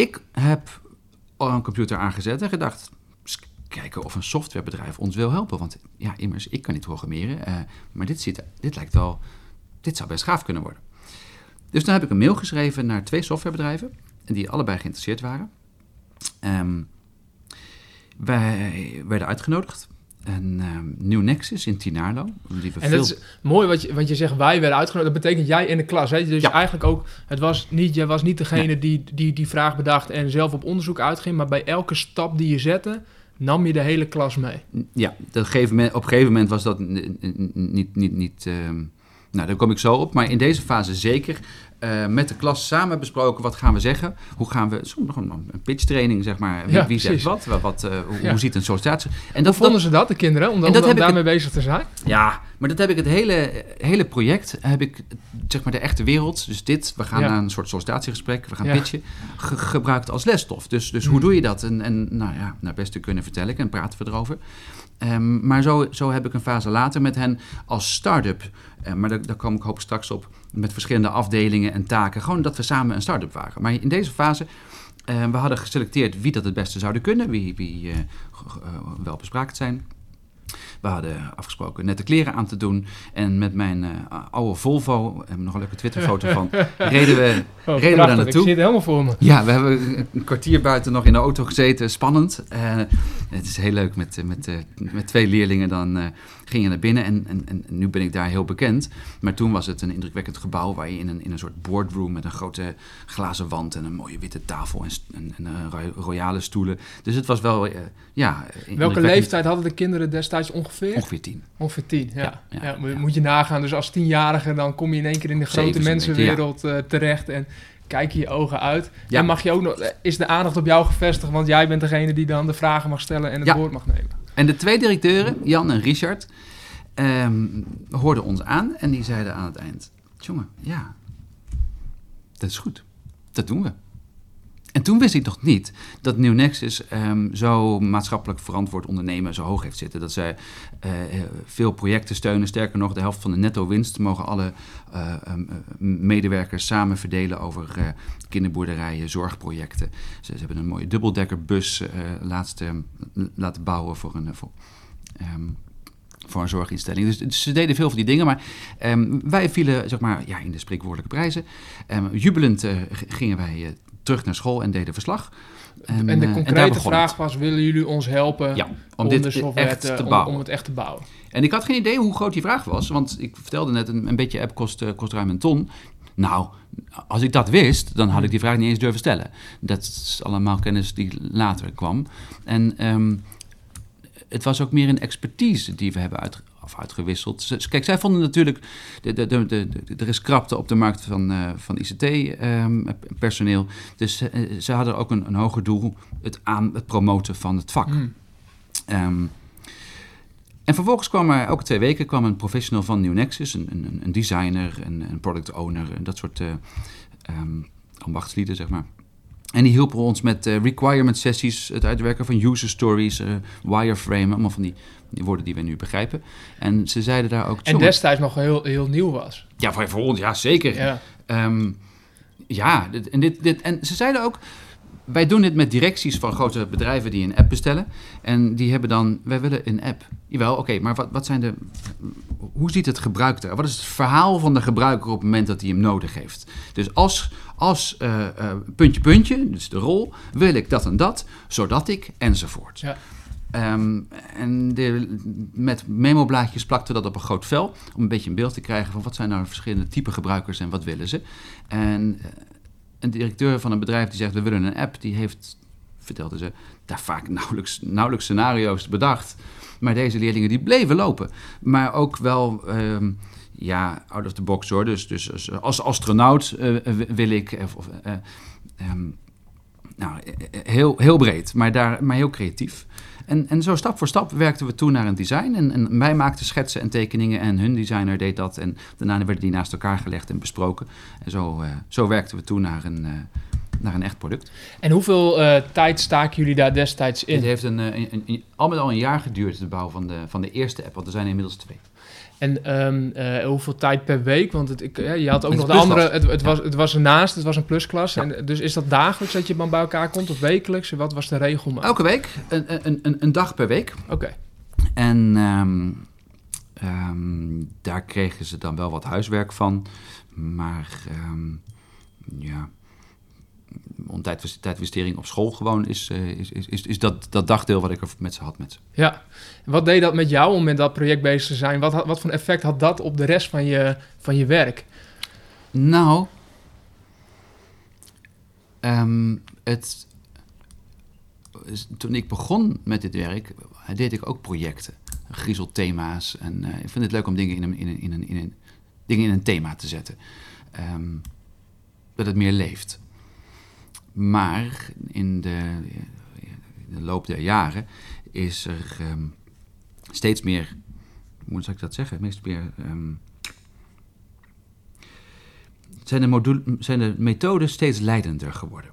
Ik heb een computer aangezet en gedacht, kijken of een softwarebedrijf ons wil helpen. Want ja, immers, ik kan niet programmeren, eh, maar dit, ziet, dit lijkt wel, dit zou best gaaf kunnen worden. Dus dan heb ik een mail geschreven naar twee softwarebedrijven, die allebei geïnteresseerd waren. Ehm, wij werden uitgenodigd. En New Nexus in Tinarlo, die we En veel... dat is mooi, wat je, want je zegt wij werden uitgenodigd. Dat betekent jij in de klas. Hè? Dus Ja. eigenlijk ook, het was niet, jij was niet degene die, die die vraag bedacht en zelf op onderzoek uitging. Maar bij elke stap die je zette, nam je de hele klas mee. Ja, dat gegeven moment, op een gegeven moment was dat niet... niet, niet ehm, nou, daar kom ik zo op. Maar in deze fase zeker eh, met de klas samen besproken. Wat gaan we zeggen? Hoe gaan we... Soms een, pitchtraining, zeg maar. Wie, Ja, wie zegt wat? wat, wat, eh, hoe, Ja. hoe ziet een sollicitatie? En dat, vonden dat, ze dat, de kinderen, om, dat ik daarmee bezig te zijn? ja, maar dat heb ik het hele, hele project... heb ik, zeg maar, de echte wereld... dus dit, we gaan Ja. naar een soort sollicitatiegesprek... we gaan pitchen... ge- gebruikt als lesstof. Dus, dus hoe Hmm. doe je dat? En, en nou ja, naar beste kunnen vertellen en praten we erover. Ehm, maar zo, zo heb ik een fase later met hen als start-up. eh, maar daar, daar kom ik hoop straks op. Met verschillende afdelingen en taken. Gewoon dat we samen een start-up waren. Maar in deze fase. eh, we hadden geselecteerd wie dat het beste zouden kunnen. Wie, wie eh, wel bespraakt zijn. We hadden afgesproken nette kleren aan te doen. En met mijn oude Volvo, we hebben nog een leuke Twitterfoto van, reden we Oh, Reden we daar naartoe? Ik zie het helemaal voor me. ja, we hebben een kwartier buiten nog in de auto gezeten. Spannend. Het is heel leuk met, met, met twee leerlingen. Dan ging je naar binnen en, en, en nu ben ik daar heel bekend. Maar toen was het een indrukwekkend gebouw waar je in een, in een soort boardroom met een grote glazen wand en een mooie witte tafel en, st- en, en eh, ro- royale stoelen. Dus het was wel, eh, ja... Welke indrukwekkend. leeftijd hadden de kinderen destijds ongeveer? Ongeveer tien. Ongeveer tien, ja. Ja, ja, ja, moet- je nagaan. Dus als tienjarige, dan kom je in één keer in de grote mensenwereld eh, terecht en kijk je je ogen uit. Ja. En mag je ook nog, eh, is de aandacht op jou gevestigd, want jij bent degene die dan de vragen mag stellen en het woord mag nemen. En de twee directeuren, Jan en Richard, ehm, hoorden ons aan en die zeiden aan het eind: Jongen, ja, dat is goed. Dat doen we. En toen wist ik nog niet dat New Nexus ehm, zo maatschappelijk verantwoord ondernemen zo hoog heeft zitten. Dat zij eh, veel projecten steunen. Sterker nog, de helft van de netto winst mogen alle eh, ehm, eh, medewerkers samen verdelen over eh, kinderboerderijen, zorgprojecten. Ze, ze hebben een mooie dubbeldekkerbus eh laatst eh, laten bouwen voor een, eh, voor, ehm, voor een zorginstelling. Dus, dus ze deden veel van die dingen, maar wij vielen zeg maar, ja, in de spreekwoordelijke prijzen. Ehm, jubelend eh, gingen wij eh, terug naar school en deden verslag. En de eh, concrete vraag het. was, willen jullie ons helpen Ja, om om, dit de software echt te, te om het echt te bouwen? En ik had geen idee hoe groot die vraag was, want ik vertelde net, een, een beetje app kost, eh, kost ruim een ton. Nou, als ik dat wist, dan had ik die vraag niet eens durven stellen. Dat is allemaal kennis die later kwam. En ehm, het was ook meer een expertise die we hebben uit, of uitgewisseld. Kijk, zij vonden natuurlijk, de, de, de, de, er is krapte op de markt van, eh, van ICT-personeel. dus eh, ze hadden ook een, een hoger doel, het, aan, het promoten van het vak. Hmm. Ehm, en vervolgens kwam er elke twee weken kwam een professional van New Nexus, een, een, een designer, een, een product owner, en dat soort ehm, ambachtslieden, zeg maar. En die hielpen ons met eh, requirement sessies, het uitwerken van user stories, eh, wireframe, allemaal van die, die woorden die we nu begrijpen. En ze zeiden daar ook... En "Jongen, destijds nog heel, heel nieuw was. Ja, voor, voor ons, ja, zeker. Ja. Ehm, ja, dit, en, dit, dit, en ze zeiden ook, wij doen dit met directies van grote bedrijven die een app bestellen. En die hebben dan, wij willen een app. Jawel, oké, maar wat, wat zijn de, hoe ziet het gebruik er? Wat is het verhaal van de gebruiker op het moment dat hij hem nodig heeft? Dus als, als eh, eh, puntje, puntje, dus de rol, wil ik dat en dat, zodat ik, enzovoort. Ja. Ehm, en de, met memo-blaadjes plakten we dat op een groot vel. Om een beetje een beeld te krijgen van wat zijn nou verschillende type gebruikers en wat willen ze. En eh, een directeur van een bedrijf die zegt we willen een app, die heeft, vertelde ze, daar vaak nauwelijks, nauwelijks scenario's bedacht. Maar deze leerlingen die bleven lopen. Maar ook wel, ehm, ja, out of the box hoor. Dus, dus als- astronaut eh, wil ik, of, of, eh, ehm, nou, eh, eh, heel, heel breed, maar, daar, maar heel creatief. En, en zo stap voor stap werkten we toe naar een design. En, en wij maakten schetsen en tekeningen en hun designer deed dat. En daarna werden die naast elkaar gelegd en besproken. En zo, eh, zo werkten we toe naar een, eh, naar een echt product. En hoeveel eh, tijd staken jullie daar destijds Het in? heeft een, eh, een, een- al met al een jaar geduurd, de bouw van de, van de eerste app. Want er zijn inmiddels twee. En ehm, eh, hoeveel tijd per week? Want het, ik, je had ook Het nog de andere. Het, het, was, het was ernaast, het was een plusklas. Ja. En, dus is dat dagelijks dat je dan bij elkaar komt of wekelijks? Wat was de regel? maar? Elke week, een, een, een, een dag per week. Oké. En ehm, ehm, daar kregen ze dan wel wat huiswerk van. Maar ja, om tijdwistering op school gewoon is, eh, is, is, is, is dat, dat dagdeel wat ik er met ze had met ze. Ja. Wat deed dat met jou om met dat project bezig te zijn? Wat, wat voor effect had dat op de rest van je, van je werk? Nou, ehm, het, toen ik begon met dit werk, eh, deed ik ook projecten, griezelthema's. En eh, ik vind het leuk om dingen in een, in een, in een, in een, dingen in een thema te zetten. Ehm, dat het meer leeft. Maar in de, de loop der jaren is er ehm, steeds meer, hoe zou ik dat zeggen, meest meer... ehm, zijn de, module, zijn de methoden steeds leidender geworden.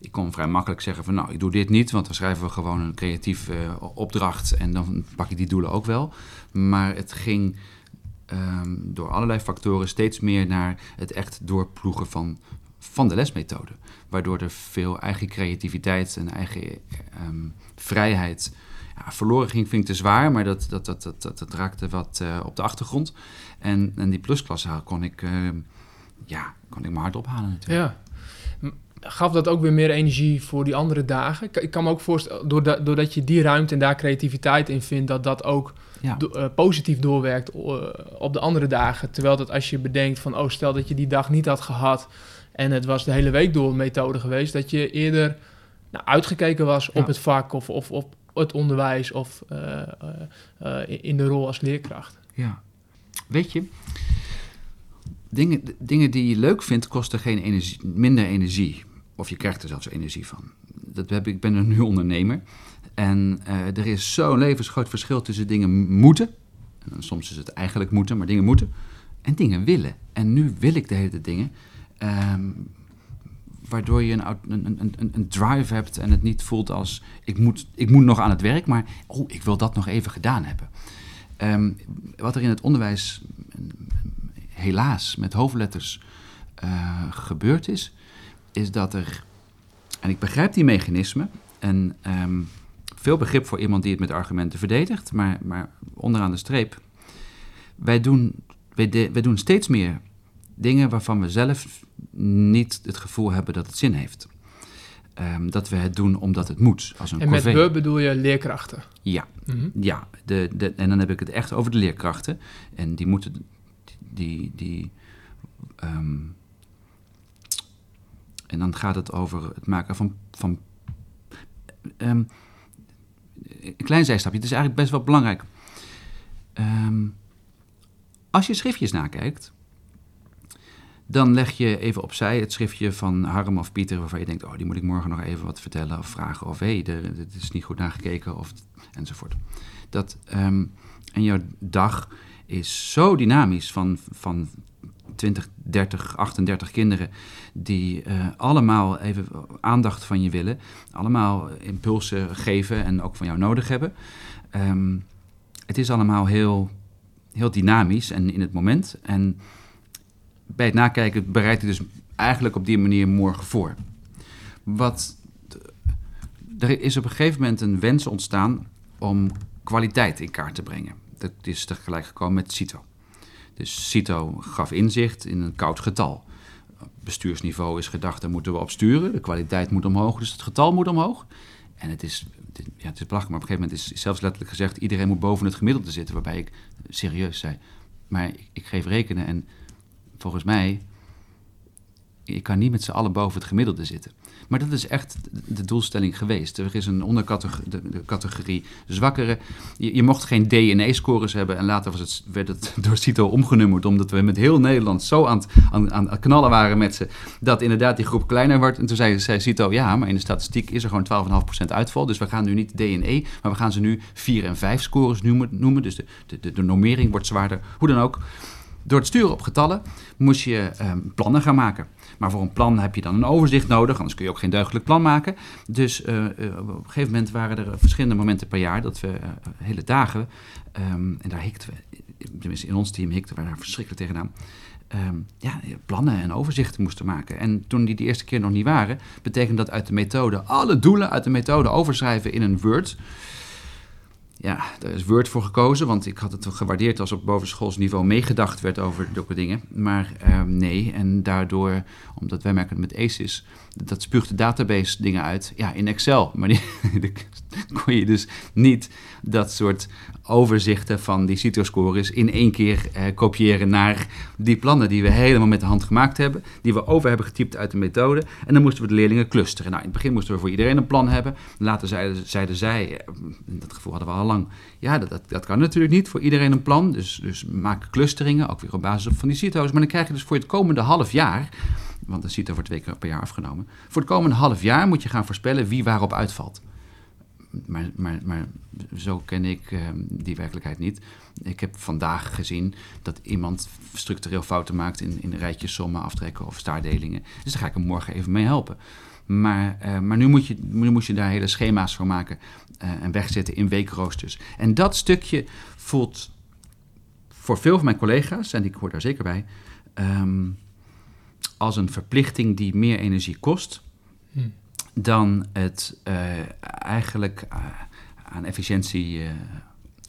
Ik kon vrij makkelijk zeggen van nou, ik doe dit niet, want dan schrijven we gewoon een creatief eh, opdracht en dan pak ik die doelen ook wel. Maar het ging ehm, door allerlei factoren steeds meer naar het echt doorploegen van, van de lesmethode. Waardoor er veel eigen creativiteit en eigen ehm, vrijheid ja, verloren ging, vind ik te zwaar, maar dat, dat, dat, dat, dat, dat raakte wat eh, op de achtergrond. En, en die plusklasse kon ik, ehm, ja, kon ik mijn hart ophalen natuurlijk. Ja. Gaf dat ook weer meer energie voor die andere dagen? Ik- kan me ook voorstellen, doordat, doordat je die ruimte en daar creativiteit in vindt, dat dat ook Ja. do- eh, positief doorwerkt eh, op de andere dagen. Terwijl dat als je bedenkt van, oh stel dat je die dag niet had gehad en het was de hele week door een methode geweest, dat je eerder nou, uitgekeken was Ja. op het vak of, of op het onderwijs of eh, eh, eh, in de rol als leerkracht. Ja. Weet je, dingen, dingen die je leuk vindt, kosten geen energie, minder energie. Of je krijgt er zelfs energie van. Dat heb ik, ik ben een nu ondernemer. En er is zo'n levensgroot verschil tussen dingen moeten. En soms is het eigenlijk moeten, maar dingen moeten. En dingen willen. En nu wil ik de hele dingen. Ehm, waardoor je een, een, een, een drive hebt en het niet voelt als... Ik moet, ik moet nog aan het werk, maar oh, ik wil dat nog even gedaan hebben. Ehm, wat er in het onderwijs helaas met hoofdletters eh, gebeurd is, is dat er, en ik begrijp die mechanismen, en ehm, veel begrip voor iemand die het met argumenten verdedigt, maar, maar onderaan de streep, wij doen, wij, de- wij doen steeds meer dingen waarvan we zelf niet het gevoel hebben dat het zin heeft. Ehm, dat we het doen omdat het moet, als een En met corvée. we bedoel je leerkrachten. Ja, Mhm. ja, de, de, en dan heb ik het echt over de leerkrachten. En die moeten, die, die, ehm, En dan gaat het over het maken van. van ehm, een klein zijstapje, het is eigenlijk best wel belangrijk. Als je schriftjes nakijkt, dan leg je even opzij het schriftje van Harm of Pieter, waarvan je denkt: Oh, die moet ik morgen nog even wat vertellen of vragen. Of hé, hey, dit is niet goed nagekeken, of, enzovoort. Dat, ehm, en jouw dag is zo dynamisch van, van 20, 30, 38 kinderen die uh, allemaal even aandacht van je willen, allemaal impulsen geven en ook van jou nodig hebben. Um, het is allemaal heel, heel dynamisch en in het moment. En bij het nakijken bereidt hij dus eigenlijk op die manier morgen voor. Wat, er is op een gegeven moment een wens ontstaan om kwaliteit in kaart te brengen. Dat is tegelijk gekomen met CITO. Dus CITO gaf inzicht in een koud getal. Bestuursniveau is gedacht, daar moeten we op sturen. De kwaliteit moet omhoog, dus het getal moet omhoog. En het is, ja, het is belachelijk, maar op een gegeven moment is zelfs letterlijk gezegd... iedereen moet boven het gemiddelde zitten, waarbij ik serieus zei... maar ik, ik geef rekenen en volgens mij... ik kan niet met z'n allen boven het gemiddelde zitten. Maar dat is echt de doelstelling geweest. Er is een ondercategorie, de, de categorie zwakkere. Je, je, mocht geen D&E-scores hebben. En later was het, werd het door CITO omgenummerd. Omdat we met heel Nederland zo aan het, aan, aan knallen waren met ze. Dat inderdaad die groep kleiner wordt. En toen zei, zei CITO, ja, maar in de statistiek is er gewoon 12,5% uitval. Dus we gaan nu niet D&E, maar we gaan ze nu 4 en 5 scores noemen. noemen. Dus de, de, de normering wordt zwaarder. Hoe dan ook. Door het sturen op getallen moest je um, plannen gaan maken. Maar voor een plan heb je dan een overzicht nodig, anders kun je ook geen deugdelijk plan maken. Dus uh, uh, op een gegeven moment waren er verschillende momenten per jaar dat we uh, hele dagen, um, en daar hikten we, tenminste in ons team hikten we daar verschrikkelijk tegenaan. Um, ja, plannen en overzichten moesten maken. En toen die de eerste keer nog niet waren, betekent dat uit de methode alle doelen uit de methode overschrijven in een Word ja, daar is Word voor gekozen, want ik had het gewaardeerd als op bovenschoolsniveau meegedacht werd over zulke dingen. Maar uh, nee, en daardoor, omdat wij merken met ACES, dat spuugt de database dingen uit, ja, in Excel. Maar die, kon je dus niet dat soort overzichten van die CITO-scores in één keer uh, kopiëren naar die plannen die we helemaal met de hand gemaakt hebben, die we over hebben getypt uit de methode. En dan moesten we de leerlingen clusteren. Nou, in het begin moesten we voor iedereen een plan hebben. Later zeiden, zeiden zij, uh, dat gevoel hadden we al lang, ja, dat, dat, dat, kan natuurlijk niet voor iedereen een plan. Dus, dus maak clusteringen, ook weer op basis van die CITO's. Maar dan krijg je dus voor het komende half jaar want een CITO wordt twee keer per jaar afgenomen. Voor het komende half jaar moet je gaan voorspellen wie waarop uitvalt maar, maar, maar zo ken ik uh, die werkelijkheid niet. Ik heb vandaag gezien dat iemand structureel fouten maakt in, in rijtjes, sommen, aftrekken of staardelingen. Dus daar ga ik hem morgen even mee helpen. Maar, uh, maar nu, moet je, nu moet je daar hele schema's voor maken uh, en wegzetten in weekroosters. En dat stukje voelt voor veel van mijn collega's, en ik hoor daar zeker bij, um, als een verplichting die meer energie kost. Hmm dan het uh, eigenlijk uh, aan efficiëntie uh,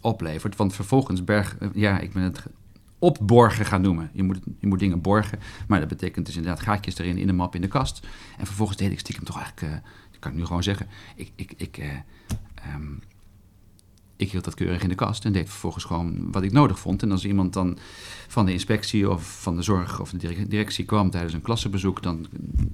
oplevert. Want vervolgens berg, ja, ik ben het opborgen gaan noemen. Je moet, je moet dingen borgen, maar dat betekent dus inderdaad gaatjes erin in de map in de kast. En vervolgens deed ik stiekem toch eigenlijk, dat kan ik nu gewoon zeggen, ik, ik, ik um, ik hield dat keurig in de kast en deed vervolgens gewoon wat ik nodig vond. En als iemand dan van de inspectie of van de zorg of de directie kwam tijdens een klassenbezoek, dan,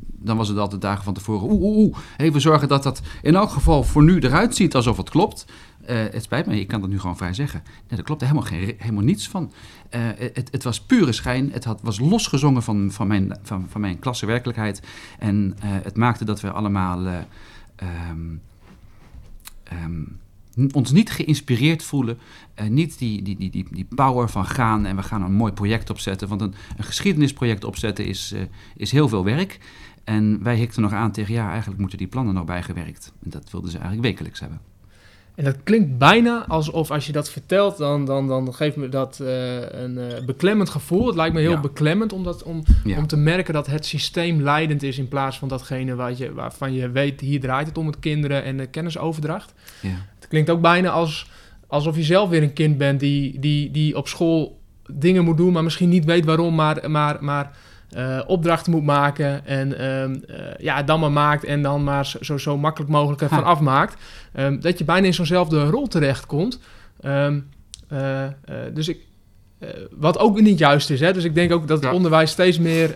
dan was het altijd dagen van tevoren. Oeh, oeh. Even zorgen dat dat in elk geval voor nu eruit ziet alsof het klopt. Uh, het spijt me, ik kan dat nu gewoon vrij zeggen. Nee, daar klopte helemaal, geen, helemaal niets van. Uh, het, het, was pure schijn. Het had, was losgezongen van, van, mijn, van, van mijn klassenwerkelijkheid. En uh, het maakte dat we allemaal. Um, um, ons niet geïnspireerd voelen, niet die, die, die, die, die power van gaan en we gaan een mooi project opzetten. Want een, een geschiedenisproject opzetten is, uh, is heel veel werk. En wij hikten nog aan tegen, ja, eigenlijk moeten die plannen nog bijgewerkt. En dat wilden ze eigenlijk wekelijks hebben. En dat klinkt bijna alsof als je dat vertelt, dan, dan, dan geeft me dat uh, een uh, beklemmend gevoel. Het lijkt me heel ja. beklemmend om, dat, om, ja. om te merken dat het systeem leidend is in plaats van datgene wat je, waarvan je weet, hier draait het om het kinderen en de kennisoverdracht. Ja. Het klinkt ook bijna als, alsof je zelf weer een kind bent die, die, die op school dingen moet doen, maar misschien niet weet waarom, maar, maar, maar uh, opdrachten moet maken en um, uh, ja, dan maar maakt en dan maar zo, zo makkelijk mogelijk ervan afmaakt. Um, dat je bijna in zo'nzelfde rol terechtkomt. Um, uh, dus ik, wat ook niet juist is. Hè? Dus ik denk ook dat het ja. onderwijs steeds meer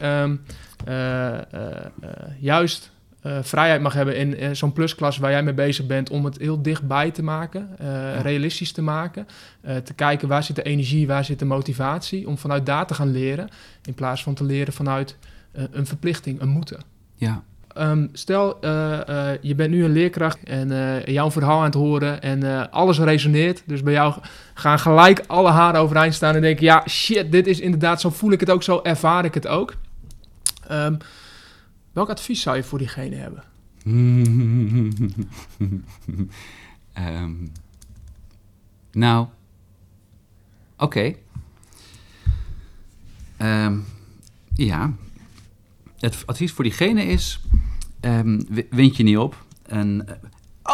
juist eh, vrijheid mag hebben in eh, zo'n plusklas waar jij mee bezig bent om het heel dichtbij te maken, eh, realistisch te maken. te kijken waar zit de energie, waar zit de motivatie, om vanuit daar te gaan leren in plaats van te leren vanuit een verplichting, een moeten. Ja, Ehm, stel, je bent nu een leerkracht en jouw verhaal aan het horen en alles resoneert. Dus bij jou gaan gelijk alle haren overeind staan en denken, ja, shit, dit is inderdaad, zo voel ik het ook, zo ervaar ik het ook. Ehm, welk advies zou je voor diegene hebben? Ehm, nou, oké. Ehm, ja, het advies voor diegene is: wi- wind je niet op. En, eh,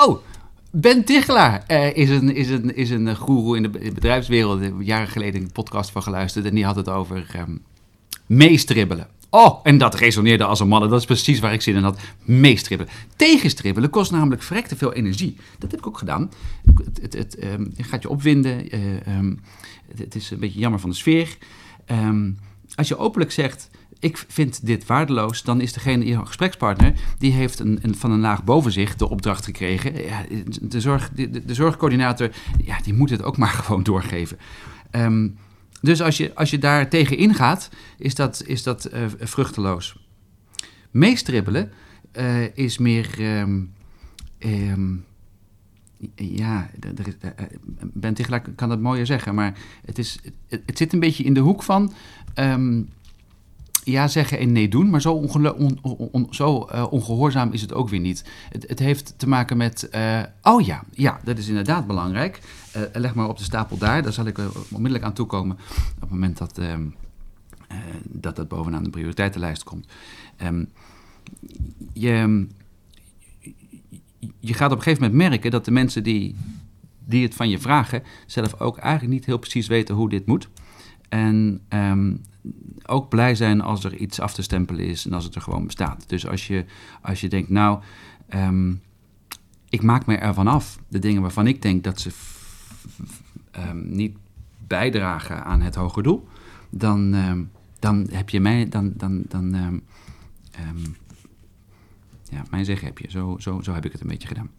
oh, Ben Tichelaar eh, is een, is een, is een goeroe in de be- bedrijfswereld. Jaren geleden een podcast van geluisterd en die had het over meestribbelen. Oh, en dat resoneerde als een mannen. Dat is precies waar ik zin in had. Meestribbelen. Tegenstribbelen kost namelijk verrekte veel energie. Dat heb ik ook gedaan. Het, het, het, ehm, gaat je opwinden. eh, ehm, het, is een beetje jammer van de sfeer. Ehm, als je openlijk zegt, ik vind dit waardeloos, dan is degene, je gesprekspartner, die heeft een, van een laag boven zich de opdracht gekregen. Ja, de, zorg, de, zorgcoördinator, ja, die moet het ook maar gewoon doorgeven. Ehm, dus als je, als je daar tegen ingaat, is dat, is dat eh, vruchteloos. Meestribbelen eh, is meer. ehm, ja, eh, Ben Tichelaar kan dat mooier zeggen, maar het, is, het, zit een beetje in de hoek van. ehm, ja zeggen en nee doen, maar zo, zo eh, ongehoorzaam is het ook weer niet. Het, het heeft te maken met, oh ja, ja, dat is inderdaad belangrijk. Eh, leg maar op de stapel daar, daar zal ik er onmiddellijk aan toekomen op het moment dat, ehm, eh, dat dat bovenaan de prioriteitenlijst komt. Ehm, je, je gaat op een gegeven moment merken dat de mensen die, die het van je vragen, zelf ook eigenlijk niet heel precies weten hoe dit moet. En ehm, ook blij zijn als er iets af te stempelen is en als het er gewoon bestaat. Dus als je, als je denkt, nou, ik maak me ervan af, de dingen waarvan ik denk dat ze ehm, niet bijdragen aan het hoge doel, dan, ehm, dan heb je mij, dan, dan, dan ehm, ja, mijn zeggen heb je. Zo, zo, zo heb ik het een beetje gedaan.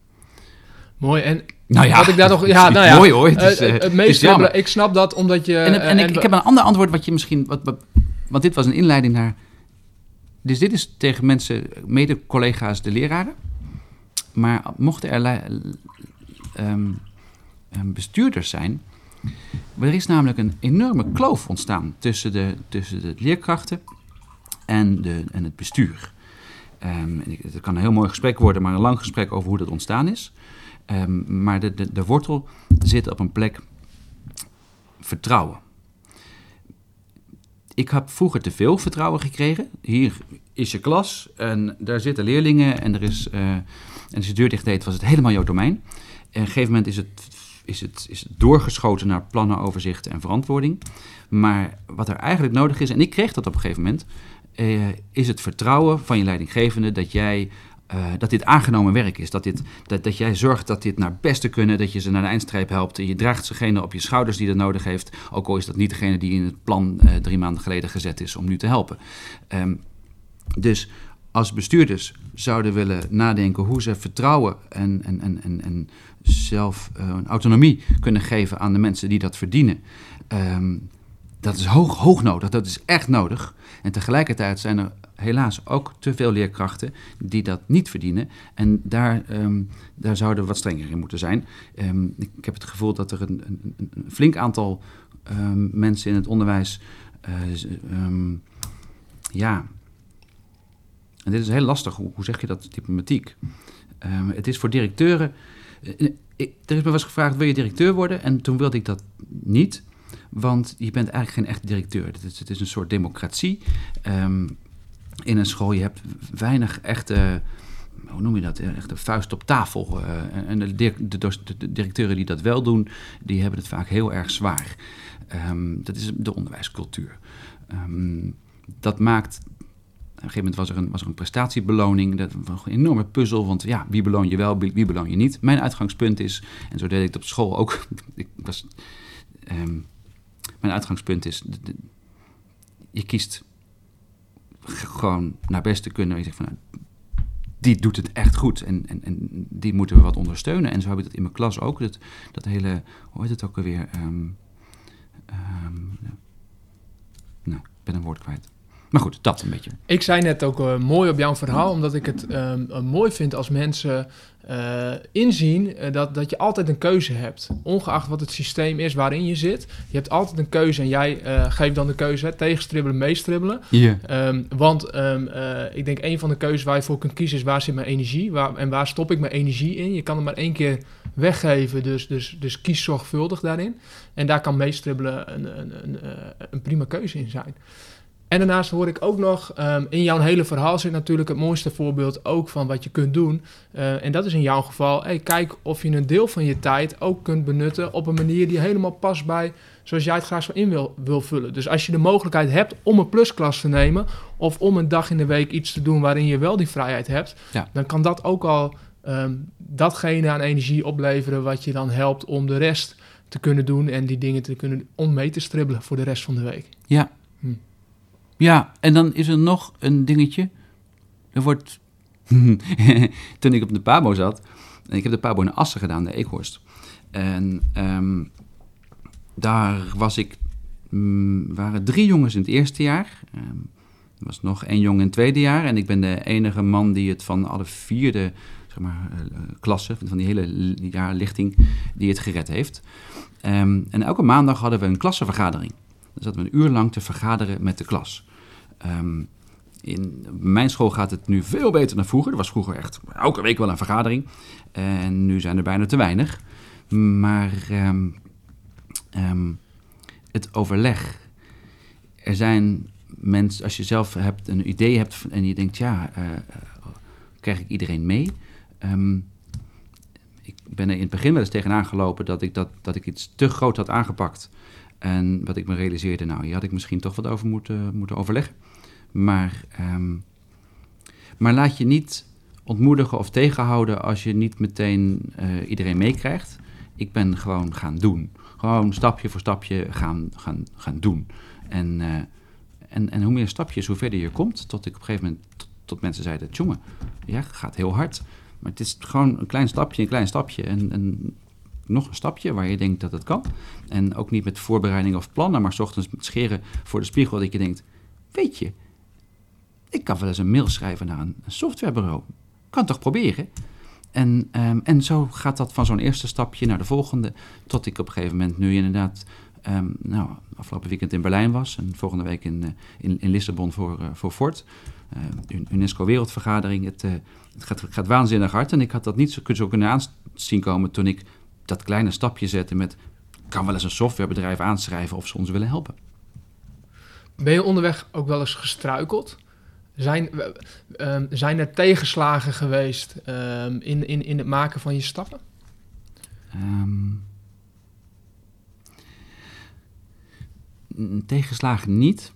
Mooi. En Nou ja, wat ik daar nog. Ja, nou ja. mooi hoor. Het is, eh, het is meestribbelen, jammer. ik snap dat omdat je. En, ik, ik heb een ander antwoord wat je misschien... Wat, wat- want dit was een inleiding naar... Dus dit is tegen mensen, mede-collega's, de leraren. Maar mochten er bestuurders zijn... Er is namelijk een enorme kloof ontstaan tussen de, tussen de leerkrachten en, de, en het bestuur. Ik- het kan een heel mooi gesprek worden, maar een lang gesprek over hoe dat ontstaan is. Ehm, maar de, de, de wortel zit op een plek vertrouwen. Ik heb vroeger te veel vertrouwen gekregen. Hier is je klas en daar zitten leerlingen en er is, eh, en als je de deur dicht deed, was het helemaal jouw domein. En op een gegeven moment is het, is, het, is doorgeschoten naar plannen, overzicht en verantwoording. Maar wat er eigenlijk nodig is, en ik kreeg dat op een gegeven moment, eh, is het vertrouwen van je leidinggevende dat jij eh, dat dit aangenomen werk is. Dat, dit, dat, dat jij zorgt dat dit naar beste kunnen, dat je ze naar de eindstreep helpt. Je draagt degene op je schouders die dat nodig heeft. Ook al is dat niet degene die in het plan eh, drie maanden geleden gezet is om nu te helpen. Ehm, dus als bestuurders zouden willen nadenken hoe ze vertrouwen en, en, en, en, zelf een autonomie kunnen geven aan de mensen die dat verdienen. ehm, dat is hoog, hoog nodig, dat is echt nodig. En tegelijkertijd zijn er helaas ook te veel leerkrachten die dat niet verdienen. En daar, ehm, daar zouden we wat strenger in moeten zijn. Ehm, ik heb het gevoel dat er een, een, een flink aantal mensen in het onderwijs. eh, ja. En dit is heel lastig, hoe, zeg je dat diplomatiek? Ehm, het is voor directeuren. eh, ik- er is me eens gevraagd: wil je directeur worden? En toen wilde ik dat niet. Want je bent eigenlijk geen echte directeur. Het is, het is een soort democratie. Ehm, in een school, je hebt weinig echte, hoe noem je dat, echte vuist op tafel. eh, en de, de, directeuren die dat wel doen, die hebben het vaak heel erg zwaar. Ehm, dat is de onderwijscultuur. Dat maakt, een gegeven moment was er een, was er een prestatiebeloning. Dat was een enorme puzzel, want ja, wie beloon je wel, wie beloon je niet? Mijn uitgangspunt is, en zo deed ik het op school ook, ik was... ehm, mijn uitgangspunt is, je kiest gewoon naar beste kunnen. Ik zeg van, nou, die doet het echt goed en, en, en die moeten we wat ondersteunen. En zo heb ik dat in mijn klas ook. Dat, dat hele, hoe heet het ook alweer? Ehm, ehm, nou, ik ben een woord kwijt. Maar goed, dat een beetje. Ik zei net ook uh, mooi op jouw verhaal, omdat ik het uh, mooi vind als mensen uh, inzien dat, dat je altijd een keuze hebt. Ongeacht wat het systeem is waarin je zit. Je hebt altijd een keuze en jij geeft dan de keuze hè, tegenstribbelen, meestribbelen. Yeah. Um, want um, ik denk een van de keuzes waar je voor kunt kiezen is waar zit mijn energie waar, en waar stop ik mijn energie in. Je kan er maar één keer weggeven, dus, dus, dus kies zorgvuldig daarin. En daar kan meestribbelen een, een, een, een prima keuze in zijn. En daarnaast hoor ik ook nog, um, in jouw hele verhaal zit natuurlijk het mooiste voorbeeld ook van wat je kunt doen. Uh, en dat is in jouw geval, hey, kijk of je een deel van je tijd ook kunt benutten op een manier die helemaal past bij zoals jij het graag zo in wil, wil vullen. Dus als je de mogelijkheid hebt om een plusklas te nemen of om een dag in de week iets te doen waarin je wel die vrijheid hebt, ja. dan kan dat ook al um, datgene aan energie opleveren wat je dan helpt om de rest te kunnen doen en die dingen te kunnen om mee te stribbelen voor de rest van de week. Ja. Hm. Ja, en dan is er nog een dingetje. Er wordt. Toen ik op de Pabo zat. En ik heb de Pabo in Assen gedaan, de Eekhorst. En um, daar was ik. Mm, waren drie jongens in het eerste jaar. Um, er was nog één jongen in het tweede jaar. En ik ben de enige man die het van alle vierde zeg maar, uh, klassen, van die hele jaarlichting, die het gered heeft. Um, en elke maandag hadden we een klassenvergadering. Dan zaten we een uur lang te vergaderen met de klas. Um, in mijn school gaat het nu veel beter dan vroeger. Er was vroeger echt elke week wel een vergadering. En nu zijn er bijna te weinig. Maar um, um, het overleg. Er zijn mensen, als je zelf hebt, een idee hebt en je denkt, ja, uh, krijg ik iedereen mee? ik ben er in het begin wel eens tegenaan gelopen dat ik, dat, dat ik iets te groot had aangepakt. En wat ik me realiseerde, nou, hier had ik misschien toch wat over moeten, moeten overleggen. Maar, um, maar laat je niet ontmoedigen of tegenhouden als je niet meteen uh, iedereen meekrijgt. Ik ben gewoon gaan doen. Gewoon stapje voor stapje gaan, gaan, gaan doen. En, uh, en, en hoe meer stapjes, hoe verder je komt. Tot ik op een gegeven moment tot, mensen zeiden: jongen, ja, gaat heel hard. Maar het is gewoon een klein stapje, een klein stapje. En, en nog een stapje waar je denkt dat het kan. En ook niet met voorbereiding of plannen, maar s ochtends scheren voor de spiegel dat je denkt: weet je, ik kan wel eens een mail schrijven naar een, softwarebureau. Kan toch proberen? En, um, en zo gaat dat van zo'n eerste stapje naar de volgende, tot ik op een gegeven moment nu inderdaad, um, nou, afgelopen weekend in Berlijn was en volgende week in, uh, in, in, Lissabon voor, uh, voor Fort. Uh, UNESCO Wereldvergadering. Het, het gaat, gaat, waanzinnig hard en ik had dat niet zo, zo kunnen aanzien komen toen ik dat kleine stapje zette met, kan wel eens een softwarebedrijf aanschrijven of ze ons willen helpen. Ben je onderweg ook wel eens gestruikeld? Zijn, um, zijn er tegenslagen geweest um, in, in, in het maken van je stappen? Um, tegenslagen niet.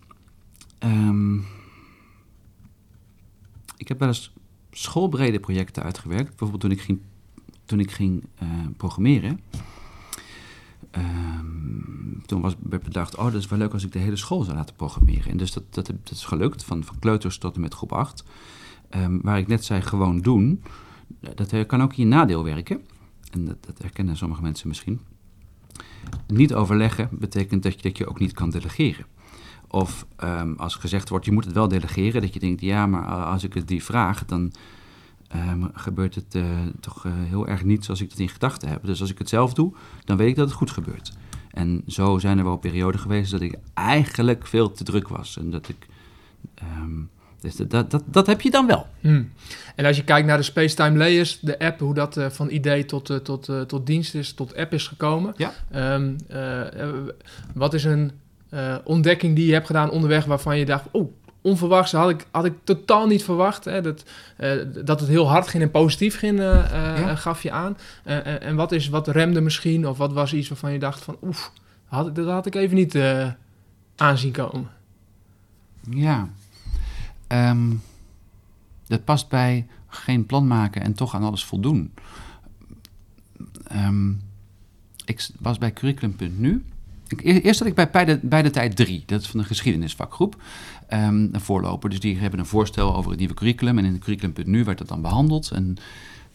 ik heb wel eens schoolbrede projecten uitgewerkt. Bijvoorbeeld toen ik ging, toen ik ging uh, programmeren. Um, toen was, werd bedacht, oh, dat is wel leuk als ik de hele school zou laten programmeren. En dus dat, dat, is gelukt, van, van kleuters tot en met groep 8. Um, waar ik net zei, gewoon doen, dat kan ook in je nadeel werken. En dat, dat herkennen sommige mensen misschien. Niet overleggen betekent dat je, dat je ook niet kan delegeren. Of um, als gezegd wordt, je moet het wel delegeren, dat je denkt, ja, maar als ik het die vraag, dan um, gebeurt het uh, toch uh, heel erg niet zoals ik het in gedachten heb. Dus als ik het zelf doe, dan weet ik dat het goed gebeurt. En zo zijn er wel perioden geweest dat ik eigenlijk veel te druk was. En dat ik. Um, dus dat, dat, dat heb je dan wel. Hmm. En als je kijkt naar de Spacetime Layers, de app, hoe dat uh, van idee tot, uh, tot, uh, tot dienst is, tot app is gekomen. Ja. Um, wat is een ontdekking die je hebt gedaan onderweg waarvan je dacht, oh, onverwachts had ik, had ik totaal niet verwacht. Hè, dat, uh, dat het heel hard ging en positief ging, uh, ja. gaf je aan. En wat, is, wat remde misschien? Of wat was iets waarvan je dacht van... oef, had, dat had ik even niet aanzien komen. Ja. Um, dat past bij geen plan maken en toch aan alles voldoen. Um, ik was bij curriculum.nu eerst zat ik bij beide, beide tijd 3, dat is van de geschiedenisvakgroep. Ehm, een voorloper, dus die hebben een voorstel over het nieuwe curriculum. En in het curriculum.nu werd dat dan behandeld. En dat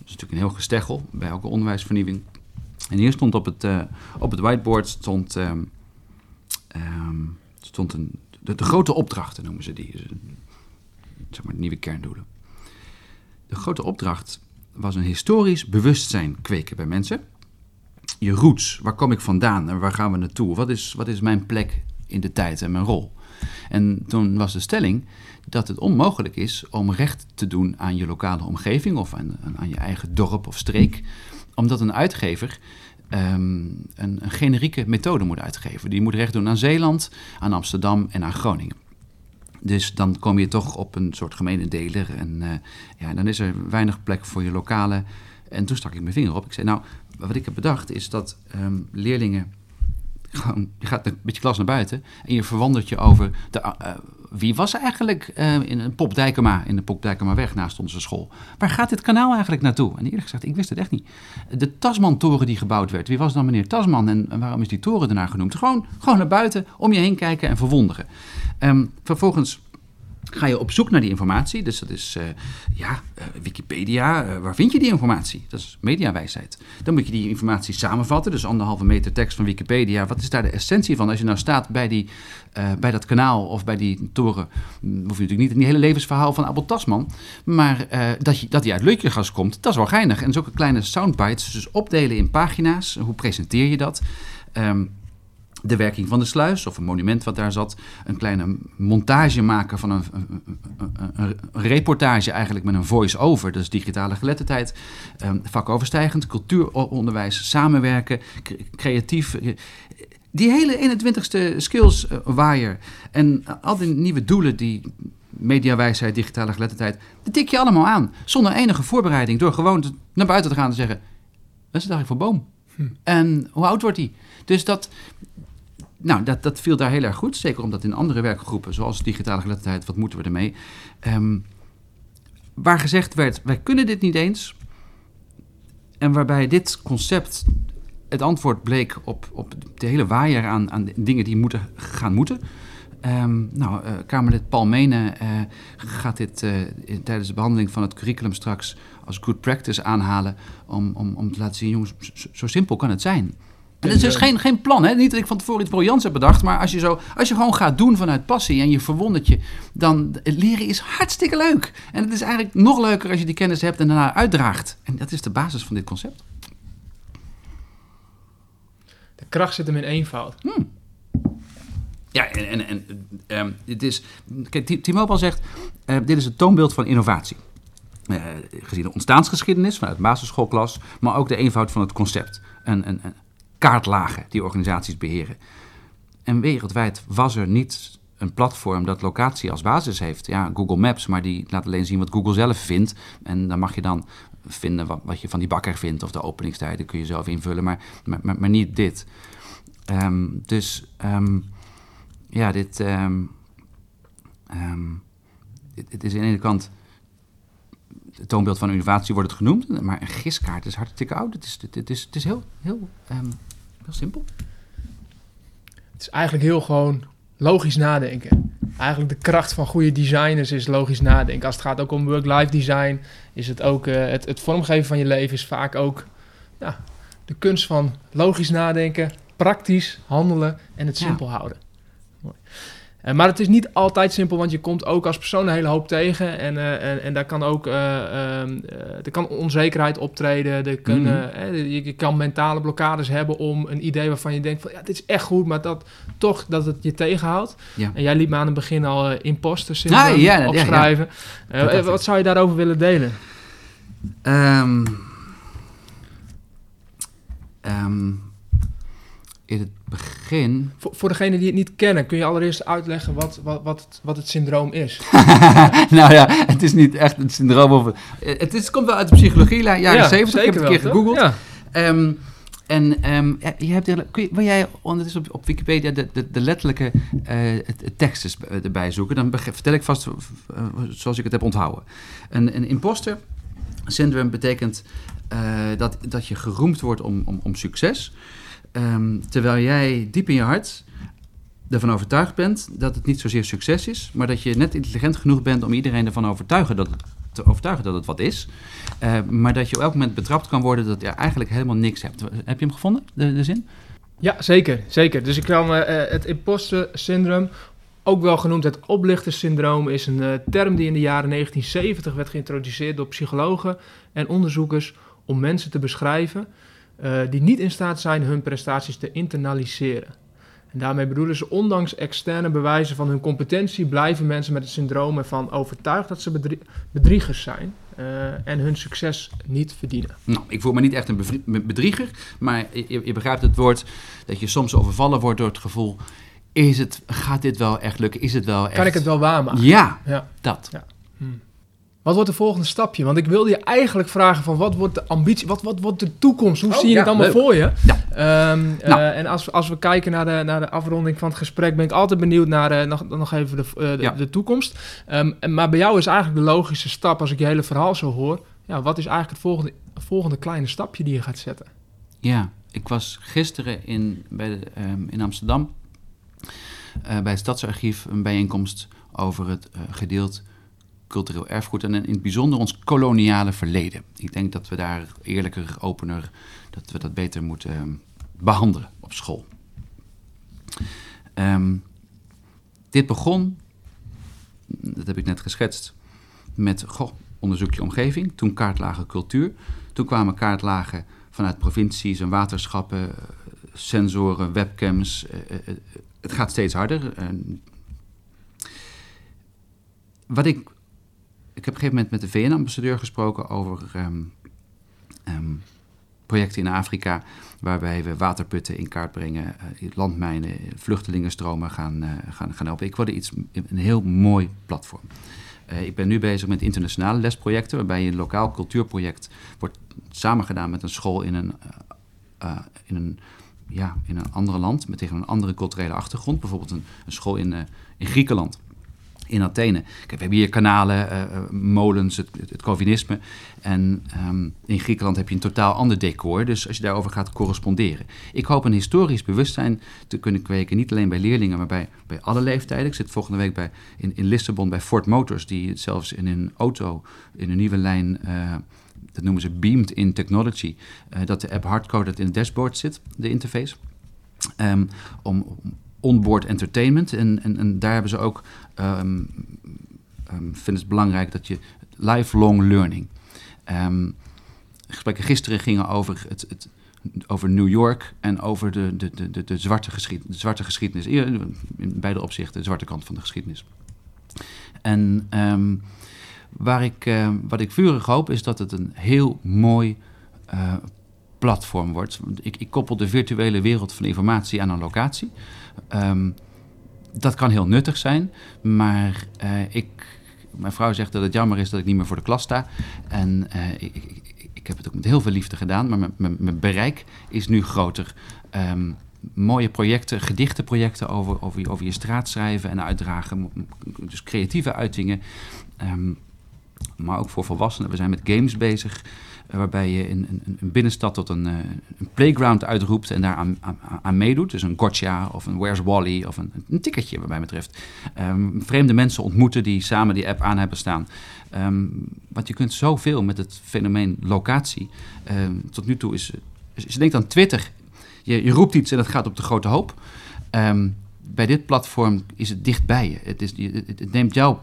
is natuurlijk een heel gesteggel bij elke onderwijsvernieuwing. En hier stond op het, uh, op het whiteboard stond, um, um, stond een, de, de, grote opdrachten, noemen ze die. Dus, zeg maar de nieuwe kerndoelen. De grote opdracht was een historisch bewustzijn kweken bij mensen. Je roots, waar kom ik vandaan en waar gaan we naartoe? Wat is, wat is mijn plek in de tijd en mijn rol? En toen was de stelling dat het onmogelijk is om recht te doen aan je lokale omgeving of aan, aan je eigen dorp of streek, omdat een uitgever um, een, een generieke methode moet uitgeven. Die moet recht doen aan Zeeland, aan Amsterdam en aan Groningen. Dus dan kom je toch op een soort gemene deler. En uh, ja, dan is er weinig plek voor je lokale. En toen stak ik mijn vinger op. Ik zei, nou, wat ik heb bedacht is dat um, leerlingen je gaat een beetje klas naar buiten en je verwandert je over de, uh, wie was eigenlijk uh, in een Pop Dijkema, in de Pop weg naast onze school. Waar gaat dit kanaal eigenlijk naartoe? En eerlijk gezegd, ik wist het echt niet. De Tasman-toren die gebouwd werd, wie was dan meneer Tasman en waarom is die toren daarna genoemd? Gewoon, gewoon naar buiten, om je heen kijken en verwonderen. Um, vervolgens ga je op zoek naar die informatie. Dus dat is uh, ja, uh, Wikipedia. Uh, waar vind je die informatie? Dat is mediawijsheid. Dan moet je die informatie samenvatten. Dus anderhalve meter tekst van Wikipedia. Wat is daar de essentie van? Als je nou staat bij, die, bij dat kanaal of bij die toren, mm, hoef je natuurlijk niet een hele levensverhaal van Abel Tasman. Maar dat, je, dat die uit Leukjegas komt, dat is wel geinig. En zulke kleine soundbites, dus opdelen in pagina's. Hoe presenteer je dat? Um, de werking van de sluis of een monument wat daar zat. Een kleine montage maken van een, een, een, een reportage eigenlijk met een voice-over. Dus digitale geletterdheid, um, vakoverstijgend, cultuuronderwijs, samenwerken, creatief. Die hele 21ste skills uh, waaier en al die nieuwe doelen die mediawijsheid, digitale geletterdheid, die tik je allemaal aan. Zonder enige voorbereiding, door gewoon naar buiten te gaan en te zeggen, wat is het eigenlijk voor boom? Hm. En hoe oud wordt die? Dus dat, nou, dat, dat viel daar heel erg goed. Zeker omdat in andere werkgroepen, zoals digitale geletterdheid, wat moeten we ermee? Um, waar gezegd werd, wij kunnen dit niet eens. En waarbij dit concept het antwoord bleek op, op de hele waaier aan, aan dingen die moeten gaan moeten. Um, nou, uh, Kamerlid Paul Mene uh, gaat dit in, tijdens de behandeling van het curriculum straks als good practice aanhalen. Om, om, om te laten zien, jongens, zo simpel kan het zijn. En het is dus geen, geen plan, hè? niet dat ik van tevoren iets briljants heb bedacht, maar als je, zo, als je gewoon gaat doen vanuit passie en je verwondert je, dan leren is hartstikke leuk. En het is eigenlijk nog leuker als je die kennis hebt en daarna uitdraagt. En dat is de basis van dit concept. De kracht zit hem in eenvoud. Hmm. Ja, en, en, en um, het is, kijk, T-Mobile zegt, uh, dit is het toonbeeld van innovatie. Uh, gezien de ontstaansgeschiedenis vanuit de basisschoolklas, maar ook de eenvoud van het concept. En, en, kaartlagen die organisaties beheren. En wereldwijd was er niet een platform dat locatie als basis heeft. Ja, Google Maps, maar die laat alleen zien wat Google zelf vindt. En dan mag je dan vinden wat, wat je van die bakker vindt of de openingstijden kun je zelf invullen, maar, maar, maar, niet dit. Um, dus um, ja, dit, dit, dit, is aan de ene kant het toonbeeld van innovatie wordt het genoemd, maar een giskaart is hartstikke oud. Het is, het is, het is heel, heel Heel simpel. Het is eigenlijk heel gewoon logisch nadenken. Eigenlijk de kracht van goede designers is logisch nadenken. Als het gaat ook om work-life design, is het ook uh, het, het, vormgeven van je leven is vaak ook ja, de kunst van logisch nadenken, praktisch handelen en het simpel ja. houden. Mooi. Uh, maar het is niet altijd simpel, want je komt ook als persoon een hele hoop tegen. En, uh, en, en, daar kan ook uh, er kan onzekerheid optreden. Er kunnen, mm -hmm. je, je, kan mentale blokkades hebben om een idee waarvan je denkt van ja, dit is echt goed, maar dat toch dat het je tegenhoudt. Ja. En jij liet me aan het begin al imposter syndroom ah, ja, opschrijven. Ja, wat zou je daarover willen delen? Um, um, in het begin. Voor, voor degenen die het niet kennen, kun je allereerst uitleggen wat, wat, wat, het, wat het syndroom is? nou ja, het is niet echt een syndroom. Of, het, is, komt wel uit de psychologie, jaren ja, 70. Ik heb het een keer gegoogeld. Ja. Um, en um, je hebt, kun je, wil jij ondertussen op, op Wikipedia de, de, de letterlijke uh, teksten erbij zoeken? Dan vertel ik vast uh, zoals ik het heb onthouden. Een, een imposter syndroom betekent uh, dat, dat je geroemd wordt om, om, om succes. Ehm, terwijl jij diep in je hart ervan overtuigd bent dat het niet zozeer succes is, maar dat je net intelligent genoeg bent om iedereen ervan overtuigen dat te overtuigen dat het wat is. Uh, maar dat je op elk moment betrapt kan worden dat je eigenlijk helemaal niks hebt. Heb je hem gevonden, de, zin? Ja, zeker, zeker. Dus ik kwam uh, het imposter syndroom, ook wel genoemd het oplichtersyndroom, is een uh, term die in de jaren 1970 werd geïntroduceerd door psychologen en onderzoekers om mensen te beschrijven die niet in staat zijn hun prestaties te internaliseren. En daarmee bedoelen ze, ondanks externe bewijzen van hun competentie, blijven mensen met het syndroom ervan overtuigd dat ze bedriegers zijn uh, en hun succes niet verdienen. Nou, ik voel me niet echt een bedrieger, maar je, je, begrijpt het woord dat je soms overvallen wordt door het gevoel. Is het, gaat dit wel echt lukken? Is het wel echt... Kan ik het wel waarmaken? Ja, ja. dat. Ja. Hm. Wat wordt de volgende stapje? Want ik wilde je eigenlijk vragen van wat wordt de ambitie, wat, wat wordt de toekomst? Hoe oh, zie je het allemaal voor je? Ja. Um, nou. uh, en als, als we kijken naar de, naar de afronding van het gesprek, ben ik altijd benieuwd naar uh, nog, nog even de, uh, de, ja. de, toekomst. Um, maar bij jou is eigenlijk de logische stap, als ik je hele verhaal zo hoor, ja, wat is eigenlijk het volgende, volgende kleine stapje die je gaat zetten? Ja, ik was gisteren in, bij de, um, in Amsterdam bij het Stadsarchief een bijeenkomst over het gedeelte cultureel erfgoed en in het bijzonder ons koloniale verleden. Ik denk dat we daar eerlijker, opener, dat we dat beter moeten ehm, behandelen op school. Um, dit begon, dat heb ik net geschetst, met goh, onderzoekje omgeving, toen kaartlagen cultuur. Toen kwamen kaartlagen vanuit provincies en waterschappen, sensoren, webcams. Uh, uh, het gaat steeds harder. wat ik ik heb op een gegeven moment met de VN-ambassadeur gesproken over um, um, projecten in Afrika. Waarbij we waterputten in kaart brengen, uh, landmijnen, vluchtelingenstromen gaan, uh, gaan, gaan helpen. Ik wilde iets, een heel mooi platform. Uh, ik ben nu bezig met internationale lesprojecten, waarbij een lokaal cultuurproject wordt samengedaan met een school in een, in een, ja, in een andere land, met tegen een andere culturele achtergrond. Bijvoorbeeld een, school in, in Griekenland in Athene. Kijk, we hebben hier kanalen, uh, molens, het, het, Calvinisme. En um, in Griekenland heb je een totaal ander decor. Dus als je daarover gaat corresponderen. Ik hoop een historisch bewustzijn te kunnen kweken. Niet alleen bij leerlingen, maar bij, bij alle leeftijden. Ik zit volgende week bij, in, in Lissabon bij Ford Motors. Die zelfs in een auto, in een nieuwe lijn... Uh, dat noemen ze beamed in technology. Dat de app hardcoded in het dashboard zit, de interface. Um, om, onboard entertainment. En, en, en daar hebben ze ook, um, um, vinden het belangrijk dat je lifelong learning. Um, gesprekken gisteren gingen over, het, het, over New York en over de, de, de, de, zwarte, de zwarte geschiedenis. In beide opzichten, de zwarte kant van de geschiedenis. En waar ik, uh, wat ik vurig hoop is dat het een heel mooi uh, platform wordt. Ik, ik, koppel de virtuele wereld van informatie aan een locatie. Dat kan heel nuttig zijn, maar uh, ik, mijn vrouw zegt dat het jammer is dat ik niet meer voor de klas sta. En uh, ik, ik, ik, heb het ook met heel veel liefde gedaan, maar mijn, bereik is nu groter. Um, mooie projecten, gedichtenprojecten over, over, over je straat schrijven en uitdragen. Dus creatieve uitingen. Um, maar ook voor volwassenen. We zijn met games bezig. Waarbij je in een, een binnenstad tot een, eh, een, playground uitroept en daar aan, aan, meedoet. Dus een gotcha of een Where's Wally of een, een ticketje, wat mij betreft. Um, vreemde mensen ontmoeten die samen die app aan hebben staan. Um, want je kunt zoveel met het fenomeen locatie. Um, tot nu toe is, je denkt aan Twitter. Je, je, roept iets en dat gaat op de grote hoop. bij dit platform is het dichtbij je. Het, is, het neemt jouw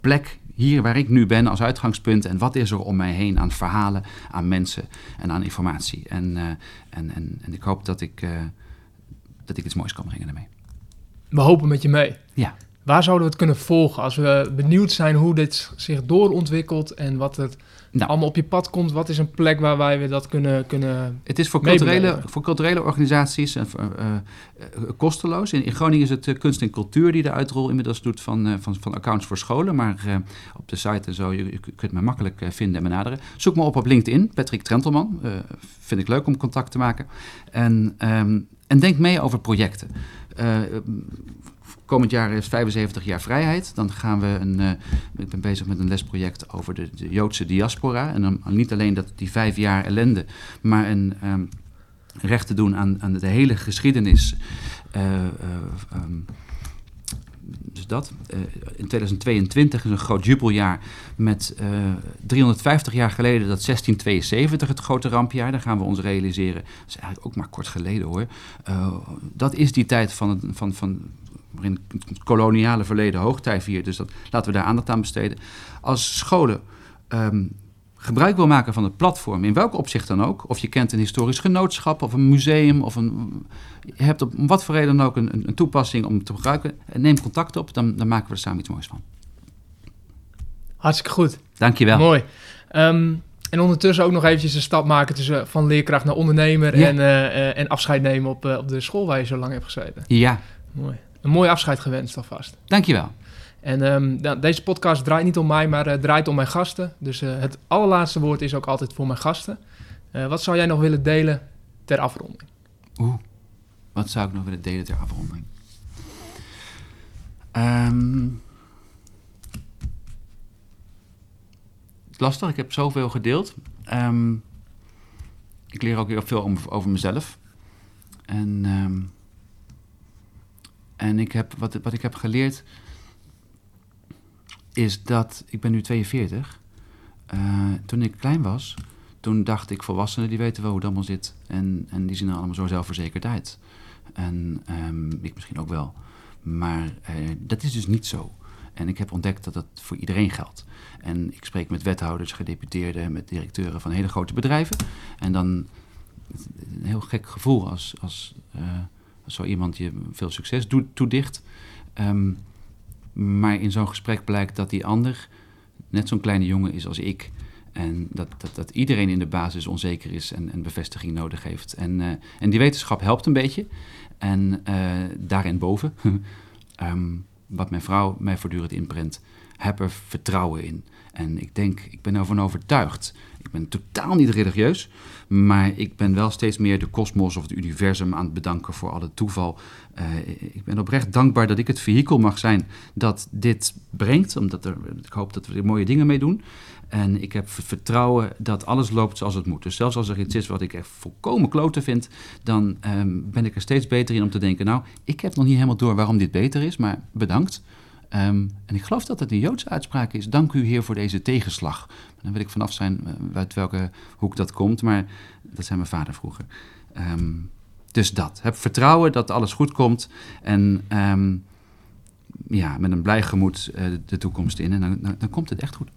plek hier waar ik nu ben als uitgangspunt en wat is er om mij heen aan verhalen, aan mensen en aan informatie. En, uh, en, en, en, ik hoop dat ik, uh, dat ik iets moois kan brengen daarmee. We hopen met je mee. Ja. Waar zouden we het kunnen volgen als we benieuwd zijn hoe dit zich doorontwikkelt en wat het nou. allemaal op je pad komt? Wat is een plek waar wij we dat kunnen, kunnen Het is voor culturele, voor culturele organisaties uh, uh, kosteloos. In, in, Groningen is het Kunst en Cultuur die de uitrol inmiddels doet van, van, van accounts voor scholen. Maar op de site en zo, je, je kunt me makkelijk vinden en benaderen. Zoek me op op LinkedIn, Patrick Trentelman. vind ik leuk om contact te maken. En, um, en denk mee over projecten. Komend jaar is 75 jaar vrijheid. Dan gaan we een. Uh, ik ben bezig met een lesproject over de, de Joodse diaspora. En dan niet alleen dat die vijf jaar ellende, maar een. Um, recht te doen aan, aan de hele geschiedenis. eh, eh, ehm, dus dat. Eh, in 2022 is een groot jubeljaar met eh, 350 jaar geleden, dat 1672, het grote rampjaar. Daar gaan we ons realiseren. Dat is eigenlijk ook maar kort geleden hoor. Eh, dat is die tijd van, van, van waarin het koloniale verleden hoogtij viert. Dus dat, laten we daar aandacht aan besteden. Als scholen ehm, gebruik wil maken van het platform, in welk opzicht dan ook, of je kent een historisch genootschap of een museum, of een, je hebt op wat voor reden dan ook een, een toepassing om te gebruiken, neem contact op, dan, dan maken we er samen iets moois van. Hartstikke goed. Dankjewel. Mooi. Ehm, en ondertussen ook nog eventjes een stap maken tussen van leerkracht naar ondernemer Ja. en, eh, eh, en afscheid nemen op, eh, op de school waar je zo lang hebt gezeten. Ja, Mooi. Een mooi afscheid gewenst alvast. dankjewel. En ehm, nou, deze podcast draait niet om mij, maar eh, draait om mijn gasten. Dus eh, het allerlaatste woord is ook altijd voor mijn gasten. Eh, wat zou jij nog willen delen ter afronding? Oeh, wat zou ik nog willen delen ter afronding? Het is lastig, ik heb zoveel gedeeld. Ehm, ik leer ook heel veel om- over mezelf. En, en ik heb, wat, wat ik heb geleerd is dat, ik ben nu 42. Eh, toen ik klein was, toen dacht ik, volwassenen die weten wel hoe allemaal zit. En, en die zien er allemaal zo zelfverzekerd uit. En ehm, ik misschien ook wel. Maar eh, dat is dus niet zo. En ik heb ontdekt dat dat voor iedereen geldt. En ik spreek met wethouders, gedeputeerden, met directeuren van hele grote bedrijven. En dan een heel gek gevoel als, als, eh, zo iemand je veel succes toedicht. Ehm, maar in zo'n gesprek blijkt dat die ander net zo'n kleine jongen is als ik. En dat, dat, dat iedereen in de basis onzeker is en, en bevestiging nodig heeft. En, eh, en die wetenschap helpt een beetje. En eh, daarin boven, ehm, wat mijn vrouw mij voortdurend inprent, heb er vertrouwen in. En ik denk, ik ben ervan overtuigd. Ik ben totaal niet religieus, maar ik ben wel steeds meer de kosmos of het universum aan het bedanken voor alle toeval. Eh, ik ben oprecht dankbaar dat ik het vehikel mag zijn dat dit brengt, omdat er, ik hoop dat we er mooie dingen mee doen. En ik heb vertrouwen dat alles loopt zoals het moet. Dus zelfs als er iets is wat ik echt volkomen kloten vind, dan ehm, ben ik er steeds beter in om te denken, nou, ik heb nog niet helemaal door waarom dit beter is, maar bedankt. Ehm, en ik geloof dat het een Joodse uitspraak is. Dank u, Heer, voor deze tegenslag. Dan wil ik vanaf zijn eh, uit welke hoek dat komt, maar dat zei mijn vader vroeger. Ehm, dus dat. Heb vertrouwen dat alles goed komt. En ehm, ja, met een blij gemoed eh, de toekomst in. En dan, dan, dan komt het echt goed.